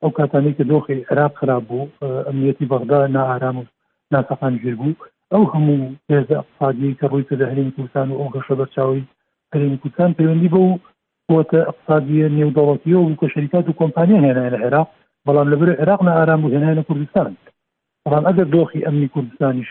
ئەو کاتانی کە دۆخی عێراق خراپ بوو ئەمنیەتی بەغدا نائارام و ناسەقان ژیر بوو ئەو هەموو هێزە اقتصادی کە ڕووی کردە هەریم کوردستان و ئەو گەشە بەرچاوی هەریم کوردستان پەیوەندی بە و قوتە اقتصادیە نێودەوڵەتیەوە بوو کە شەریکات و کۆمپانیا هێنای لە عێراق بەڵام لەبەر عێراق نە ئارام و هێنای لە کوردستان بەڵام ئەگەر دۆخی ئەمنی کوردستانیش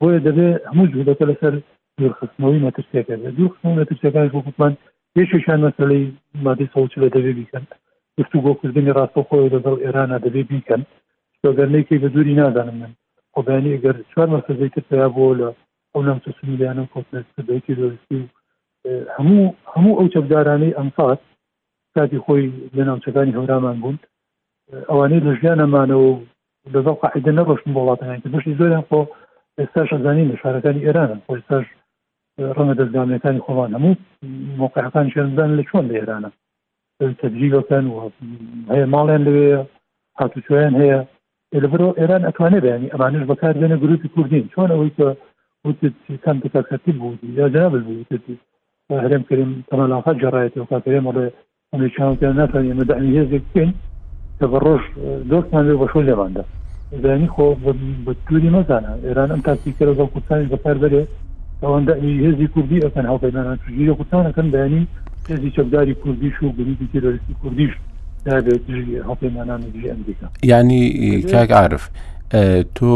بۆیە دەبێت هەموو جوودەکە لەسەر دوورخستنەوەی مەترسیەکە بێت دوورخستنەوە مەترسیەکان بۆکوتمان یەکێکیان مەسلەی مادەی سەوچ لە دەبێ بیکەن گفتو گۆکردنی ڕاستەخۆی لەگەڵ ئێرانە دەبێ بیکەن لەگەر نەیکەی بە دووری نازانم من خۆبیانی ئەگەر چوار مەسەزەی تر پیا بۆ لە ئەو نامچە سنووریانە کۆپێکردەیەکی لۆیستی و هەموو هەموو ئەو چەکدارانەی ئەنفات کاتی خۆی لە ناوچەکانی هەورامان بوون ئەوانەی لە ژیانەمانەوە لەگەڵ قاعدە نەڕۆشتن بۆ وڵاتەکان کە بەشی زۆریان خۆ ئێستاش ئەزانین لە شارەکانی ئێرانن خۆ ئێستاش ڕەنگە دەستگامەکانی خۆمان هەموو موقعەکان شێنزان لە چۆن لە ئێرانە تەجریبەکەن و هەیە ماڵیان لەوێ هاتوچۆیان هەیە لەبەرەوە ئێران ئەتوانێت بەیانی ئەمانش بەکار بێنە گروپی کوردین چۆن ئەوەی کە وتت کەم تکەکەتی بوو یا جنابل بوو هەرێم کریم تەمەلاقات جێڕایەتەوە کاکرێمەڵێ ئەمریکان وتیان ناتوانین ئێمە دەعمی هێزێک بکەین کە بە ڕۆژ دۆستمان بێ بەشۆ لێماندا زانی خۆ بە تووری مەزانە ئێران ئەم تاکتیکە لەگەڵ کوردستانی بەکار بەرێ ئەوان دەعمی هێزی کوردی ئەکەن هەڵپەیمانان توژیرە کوردستانەکەن بەیانی هێزی چەکداری کوردیش و گروپی تیرۆریستی کوردیش دابێت دژی هەڵپەیمانان و دژی ئەمریکا یعنی کاک عارف تۆ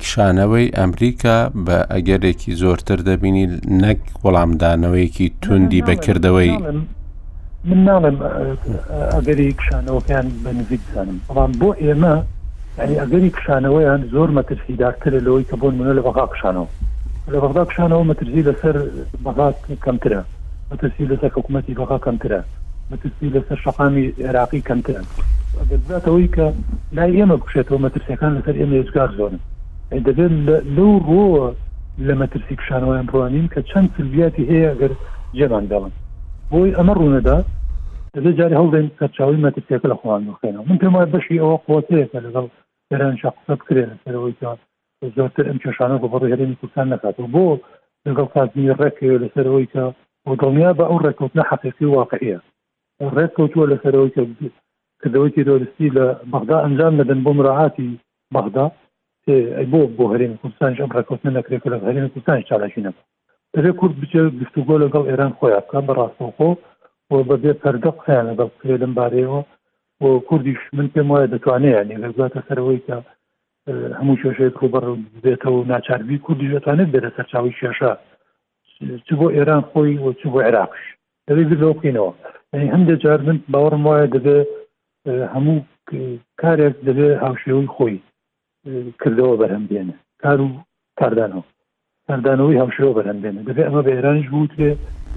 کشانەوەی ئەمریکا بە ئەگەرێکی زۆرتر دەبینی نەک وەڵامدانەوەیەکی توندی بەکردەوەی من ناڵێم ئەگەری کشانەوەکەیان بە نزیک بزانم بەڵام بۆ ئێمە ینی ئەگەری کشانەوەیان زۆر مەترسی دارترە لەوەی کە بۆن منە لە بەغا کشانەوە لە بەغدا کشانەوە مەترسی لەسەر بەغات کەمترە مەترسی لەسەر حکوومەتتی بەغا کەمترە مەترسی لەسەر شەقامی عێراقی کەمترە ئەگەر باتەوەی کە لای ئێمە بکشێتەوە مەترسیەکان لەسەر ئێمە ێزگار زۆرن دەبێت لەو ڕۆ لە مەترسی کشانەوەیان ڕوانین کە چەند سلبیاتی هەیە گەر جێمان دەڵن بۆی ئەمە ڕوونەدا دەبێت جاری هەڵدەین سەرچاوی مەترسیەکە لە خۆوان بخێنەوە من پێم وایە بەشی ئەوە قوتەیەکە لەگەڵ دەرانشا قسە بکرێت لەسەرەوەی کە کە زۆرتر ئەم کێشانە ڕوبەڕوی هەرێمی کوردستان نەکاتەوە بۆ لەگەڵ کازمی ڕێکەوێ لەسەر ئەوەی کە بۆ دڵنیا بە ئەو ڕێککەوتنە حەقیقی واقعە ڕێک کەوتووە لەسەرەوەی کە کردەوەی تیرۆرستی لە بەغدا ئەنجام نەدەن بۆ مراعاتی بەغدا بۆ بۆ هەرێمی کوردستانش ئەم ڕێکوتنە نەکرێت کە لە هەرێمی کوردستان چالاکی نەبە دەبێ کورد بچێ گفتوگۆ لەگەڵ ئێران خۆیان بکە بە ڕاستەوخۆ و بەبێ پەردە قسەیان لەگەڵ بکرێت لەم بارەیەوە و کوردیش من پێم وایە دەتوانێت یعنی لەگاتە سەرەوەی کە هەموو کێشەیەک ڕوبەڕ بێتەوە و ناچاربی کوردیش ئەتوانێت بێتە سەرچاوی کێشە چ بۆ ئێران خۆی و چ بۆ عێراقش دەبێ بیر لەوە بکەینەوە یعنی هەندێک جار من باوەڕم وایە دەبێ هەموو کارێک دەبێ هاوشێوەی خۆی کردەوە بەرهەم بێنە کار و کاردانەوە کاردانەوەی هاوشێوە بەرهەم بێنێت دەبێت ئەمە بە ئێرانیش بوترێ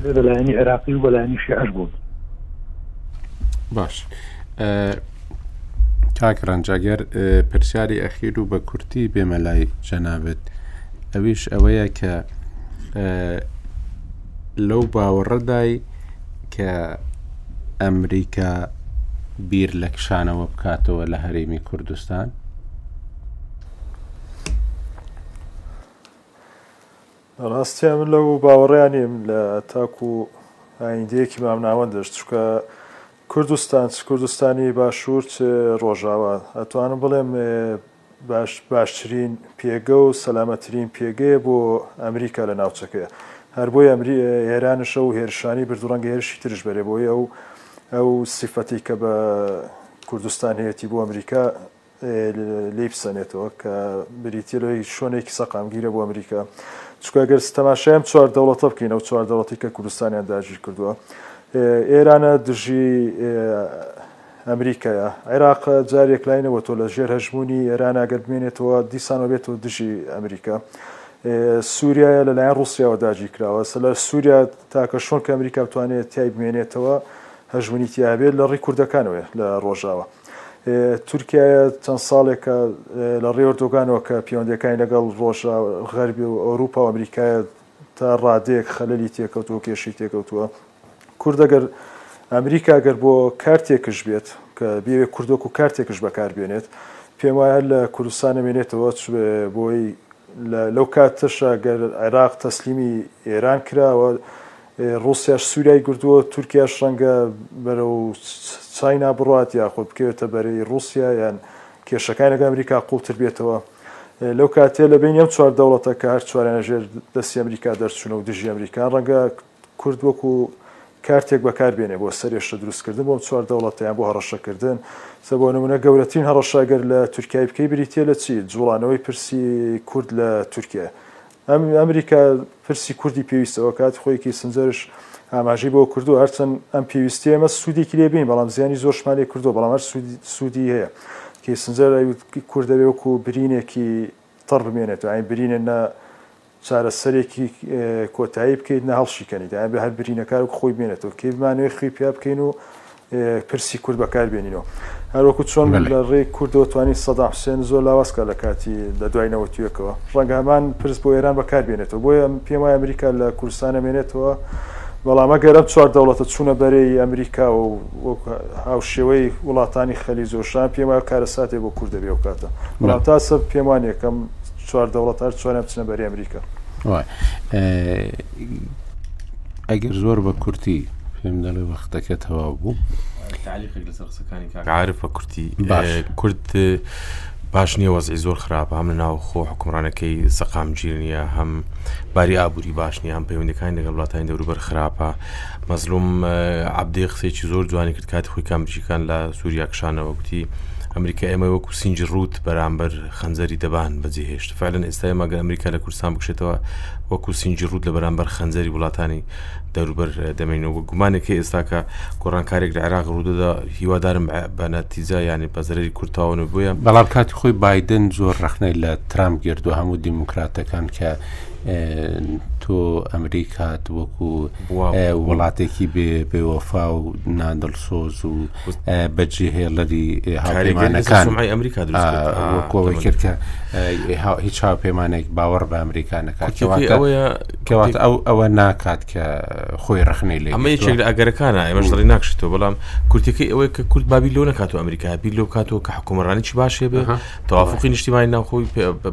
دەبێت بە لایەنی عێراقی و بەلایەنی شیعش بوت باش کاک ڕەنجەگەر پرسیاری ئەخیر و بە کورتی بێمە لای جەنابێت ئەویش ئەوەیە کە لەو باوەڕەدای کە ئەمریکا بیر لە کشانەوە بکاتەوە لە هەرێمی کوردستان ڕاستە من لەو باوەڕیا نیم لە تاکو ئایندەیەکی مامناوەندش چکە کوردستان چ کوردستانی باشوور چ ڕۆژاوا ئەتوانم بڵێم باش باشترین پێگە و سەلامەترین پێگەیە بۆ ئەمریکا لە ناوچەکەیە هەر بۆی ئەمری ئێرانشە و هێرشانی بردوڕەنگە هێرشی ترش بەرێ بۆی ئەو ئەو سیفەتی کە بە کوردستان هەیەی بۆ ئەمریکا لێیبسەنێتەوە کە بریتیە لەوەی شوێنێکی سەقامگیرە بۆ ئەمریکا چونکە گەر تەماشای ئەم چوار دەوڵەتە بکەین ئەو چوار دەوڵەتی کە کوردستانیان داگیر کردووە ئێرانە دژی ئەمریکایە عێراق جار یەکلاینەوە تۆ لە ژێر هەژمونی ئێران ئەگەر بمێنێتەوە دیسانەوە بێتەوە دژی ئەمریکا سووریایە لەلایەن رووسیاوە داگیر کراوە سە لە سووریا تاکە شوون کە ئەمریکا بتوانێت تای بمێنێتەوە هەژمونی تیاابێت لە ڕی کوردەکانەوەێ لە ڕۆژاوە تورکیا چەند ساڵێکە لە ڕێ ئۆردۆگانەوە کە پەیوەندەکانی لەگەڵ ڕۆژە غەربی و ئەوروپا و ئەمریکایە تا ڕادێک خەلەلی تێکەوتوە کێشی تێکەوتووە کورد گەر ئەمریکا گەر بۆ کارتێکش بێت کە بێوێ کوردۆک و کارتێکش بەکار بێنێت پێم وایە لە کوردستان نەمێنێتەوە بۆی لەو کاتەشە گەر عێراق تەسلیمی ئێران کراوە ڕوسیاش سوریای گرتووە، تورکیاش ڕەنگە بەرەو چاینا بڕوات یاخود بکەوێتە بەرەی ڕوسیا یان کێشەکانی لەگەڵ ئەمریکا قوڵتر بێتەوە. لەو کاتەی لە بەینی ئەم چوار دەوڵەتە کە هەر چواریان لە ژێر دەستی ئەمریکا دەرچوونە و دژی ئەمریکان، ڕەنگە کورد وەکو کارتێک بەکار بێنێ بۆ سەرێشە دروست کردن بۆ ئەم چوار دەوڵەتە یان بۆ هەڕەشە کردن. سە بۆ نموونە گەورەترین هەڕەشە ئەگەر لە تورکیای بکەی بریتییە لە چی؟ جووڵانەوەی پرسی کورد لە تورکیای. ئەمریکا پرسی کوردی پێویستە و کاتی خۆیکی سنجەرش ئاماژەی بۆ کردو هەرچەند ئەم پێویستی ئەمە سوودێکی لێ بین بەڵام زیانی زۆر شمالێ کردو بەڵام هەر سوودی هەیە کی سنجەر کوردەوێ وەکو برینێکی تەڕ بمێنێت و ئاین برینێ نە چارەسەرێکی کۆتایی بکەیت نە هەڵشیکەنی دایان بە هەر برینەکار خۆی بێنێتەوە کێ بمانەوەی خوی پیا بکەین و پرسی کورد بەکار بێنینەوە هەروەکو چۆن لە ڕێی کوردەوە توانی سەدا حوسێن زۆر لاوازکە لە کاتی لە دوای نەوەتویەکەوە ڕەنگە هەمان پرس بۆ ئێران بەکار بێنێتەوە بۆیە پێم وای ئەمریکا لە کوردستان ئەمێنێتەوە بەڵام ئەگەر ئەم چوار دەوڵەتە چوونە بەرەی ئەمریکا و هاوشێوەی وڵاتانی خەلی زۆشان پێم وایە کارەساتێ بۆ کوردە بێ و کاتە بەڵام تاسە پێم وان یەکەم چوار دەوڵەت هەر چوارم چنە بەرەی ئەمریکا ئەگەر زۆر بە کورتی پێم دەڵێ وەختەکە تەواو بوو عارف بە کورتی کورد باش نییە وەزی زۆر خراپ هەم لە ناو خۆ حکومڕانەکەی سەقامگیر نییە هەم باری ئابووری باش نیە هەم پەیوەندەکانی لەگەڵ وڵاتانی دەوروبەر خراپە مەزلوم عبدی قسێکی زۆر جوانی کرد کاتی خۆی کامریکان لە سووریا کشانەوە گوتی ئەمریکا ئێمە وەکو سنجی ڕوت بەرامبەر خەنجەری دەبان بەجێ هێشت فعلەن ئێستا ئێمە گەر ئەمریکا لە کوردستان بکشێتەوە وەکو سینجی ڕوود لە بەرامبەر خەنجەری وڵاتانی دەروبەر دەمێنەوە گومانێکی ئێستاکە گۆڕانکارێک لە عراق ڕوودەدا هیوادارم بەنەتیجا ینی بەزرەری کورتاون و بۆیە بەڵام کاتی خۆی بادن زۆر ڕخنەی لە ترام گردو هەموو دیموکراتەکان کە تۆ ئەمریکات وەکو وڵاتێکی بێ بێوەفا و نادڵسۆز و بەجێهێڵەری هاوپەیمانەکانی ئەمریکا کۆی کرد کە هیچ هاوپەیمانێک باوەڕ بە ئەمریکانەکات کەوات ئەو ئەوە ناکات کە خۆی رخنەی لە ئەمە یەکێک لە ئەگەرەکانە ئێمەش دەڵی ناکشێتەوە بەڵام کورتەکەی ئەوەیە کە کورد بابی لۆ نکات و ئەمریکا بیر لۆ کاتەوە کە حکومڕانی چی باشێ بێ تەوافقی نیشتیمانی ناوخۆی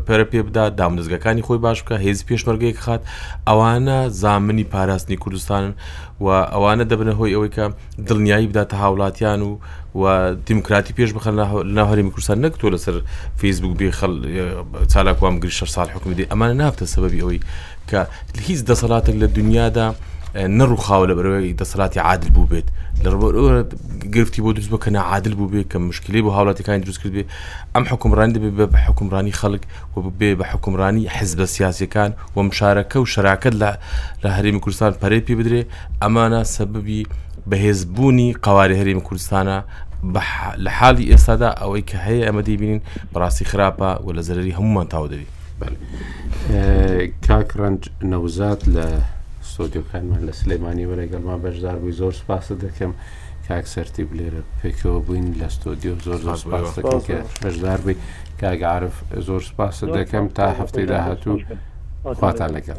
پەرە پێ بدا دامدەستگەکانی خۆی باش بکە هێز پێشمەرگەیەک خات ئەوانە زامنی پاراستنی کوردستانن و ئەوانە دەبنە هۆی ئەوەی کە دڵنیایی بداتە هاوڵاتیان و و دیموکراتی پێش بخەن لەناو هەرێمی کوردستان نەک تۆ لەسەر فەیسبوک بێ خەڵ چالاکوان گری شەر ساڵ حکوم دێ ئەمانە نابتە سەبەبی ئەوەی کە هیچ دەسەڵاتێک لە دنیادا نەڕووخاوە لە بەرەوەی دەسەڵاتی عادل بوو بێت لە گرفتی بۆ دروست بۆ کە نەعادل بوو بێ کە مشکلی بۆ هاوڵاتەکانی دروست کرد بێ ئەم حکومڕان دەبێت بە حکومڕانی خەڵک و بێ بە حوکمڕانی حزبە سیاسیەکان و مشارەکە و شەراکەت لە لە هەرمی کوردستان پەرەی پێ بدرێ ئەمانە سەببی بەهێزبوونی قواری هەرمی کوردستانە لە حالی ئێستادا ئەوەی کە هەیە ئەمە دیبینین بەڕاستی خراپە و لە زەرری هەمومان تاو دەبی کاک ڕەنج نەوزات لە سۆدیۆکانمان لە سلێمانی وەرەگەڵمان بەشدار بووی زۆر سپاست دەکەم. کاک سەرتیپ لێرە پێکەوە بووین لە ستۆدیۆ زۆر زۆر سپاس دەکەم کە بەشدار بی کاک عارف زۆر سپاست دەکەم تا هەفتەی داهاتوو خواتان لەگەڵ.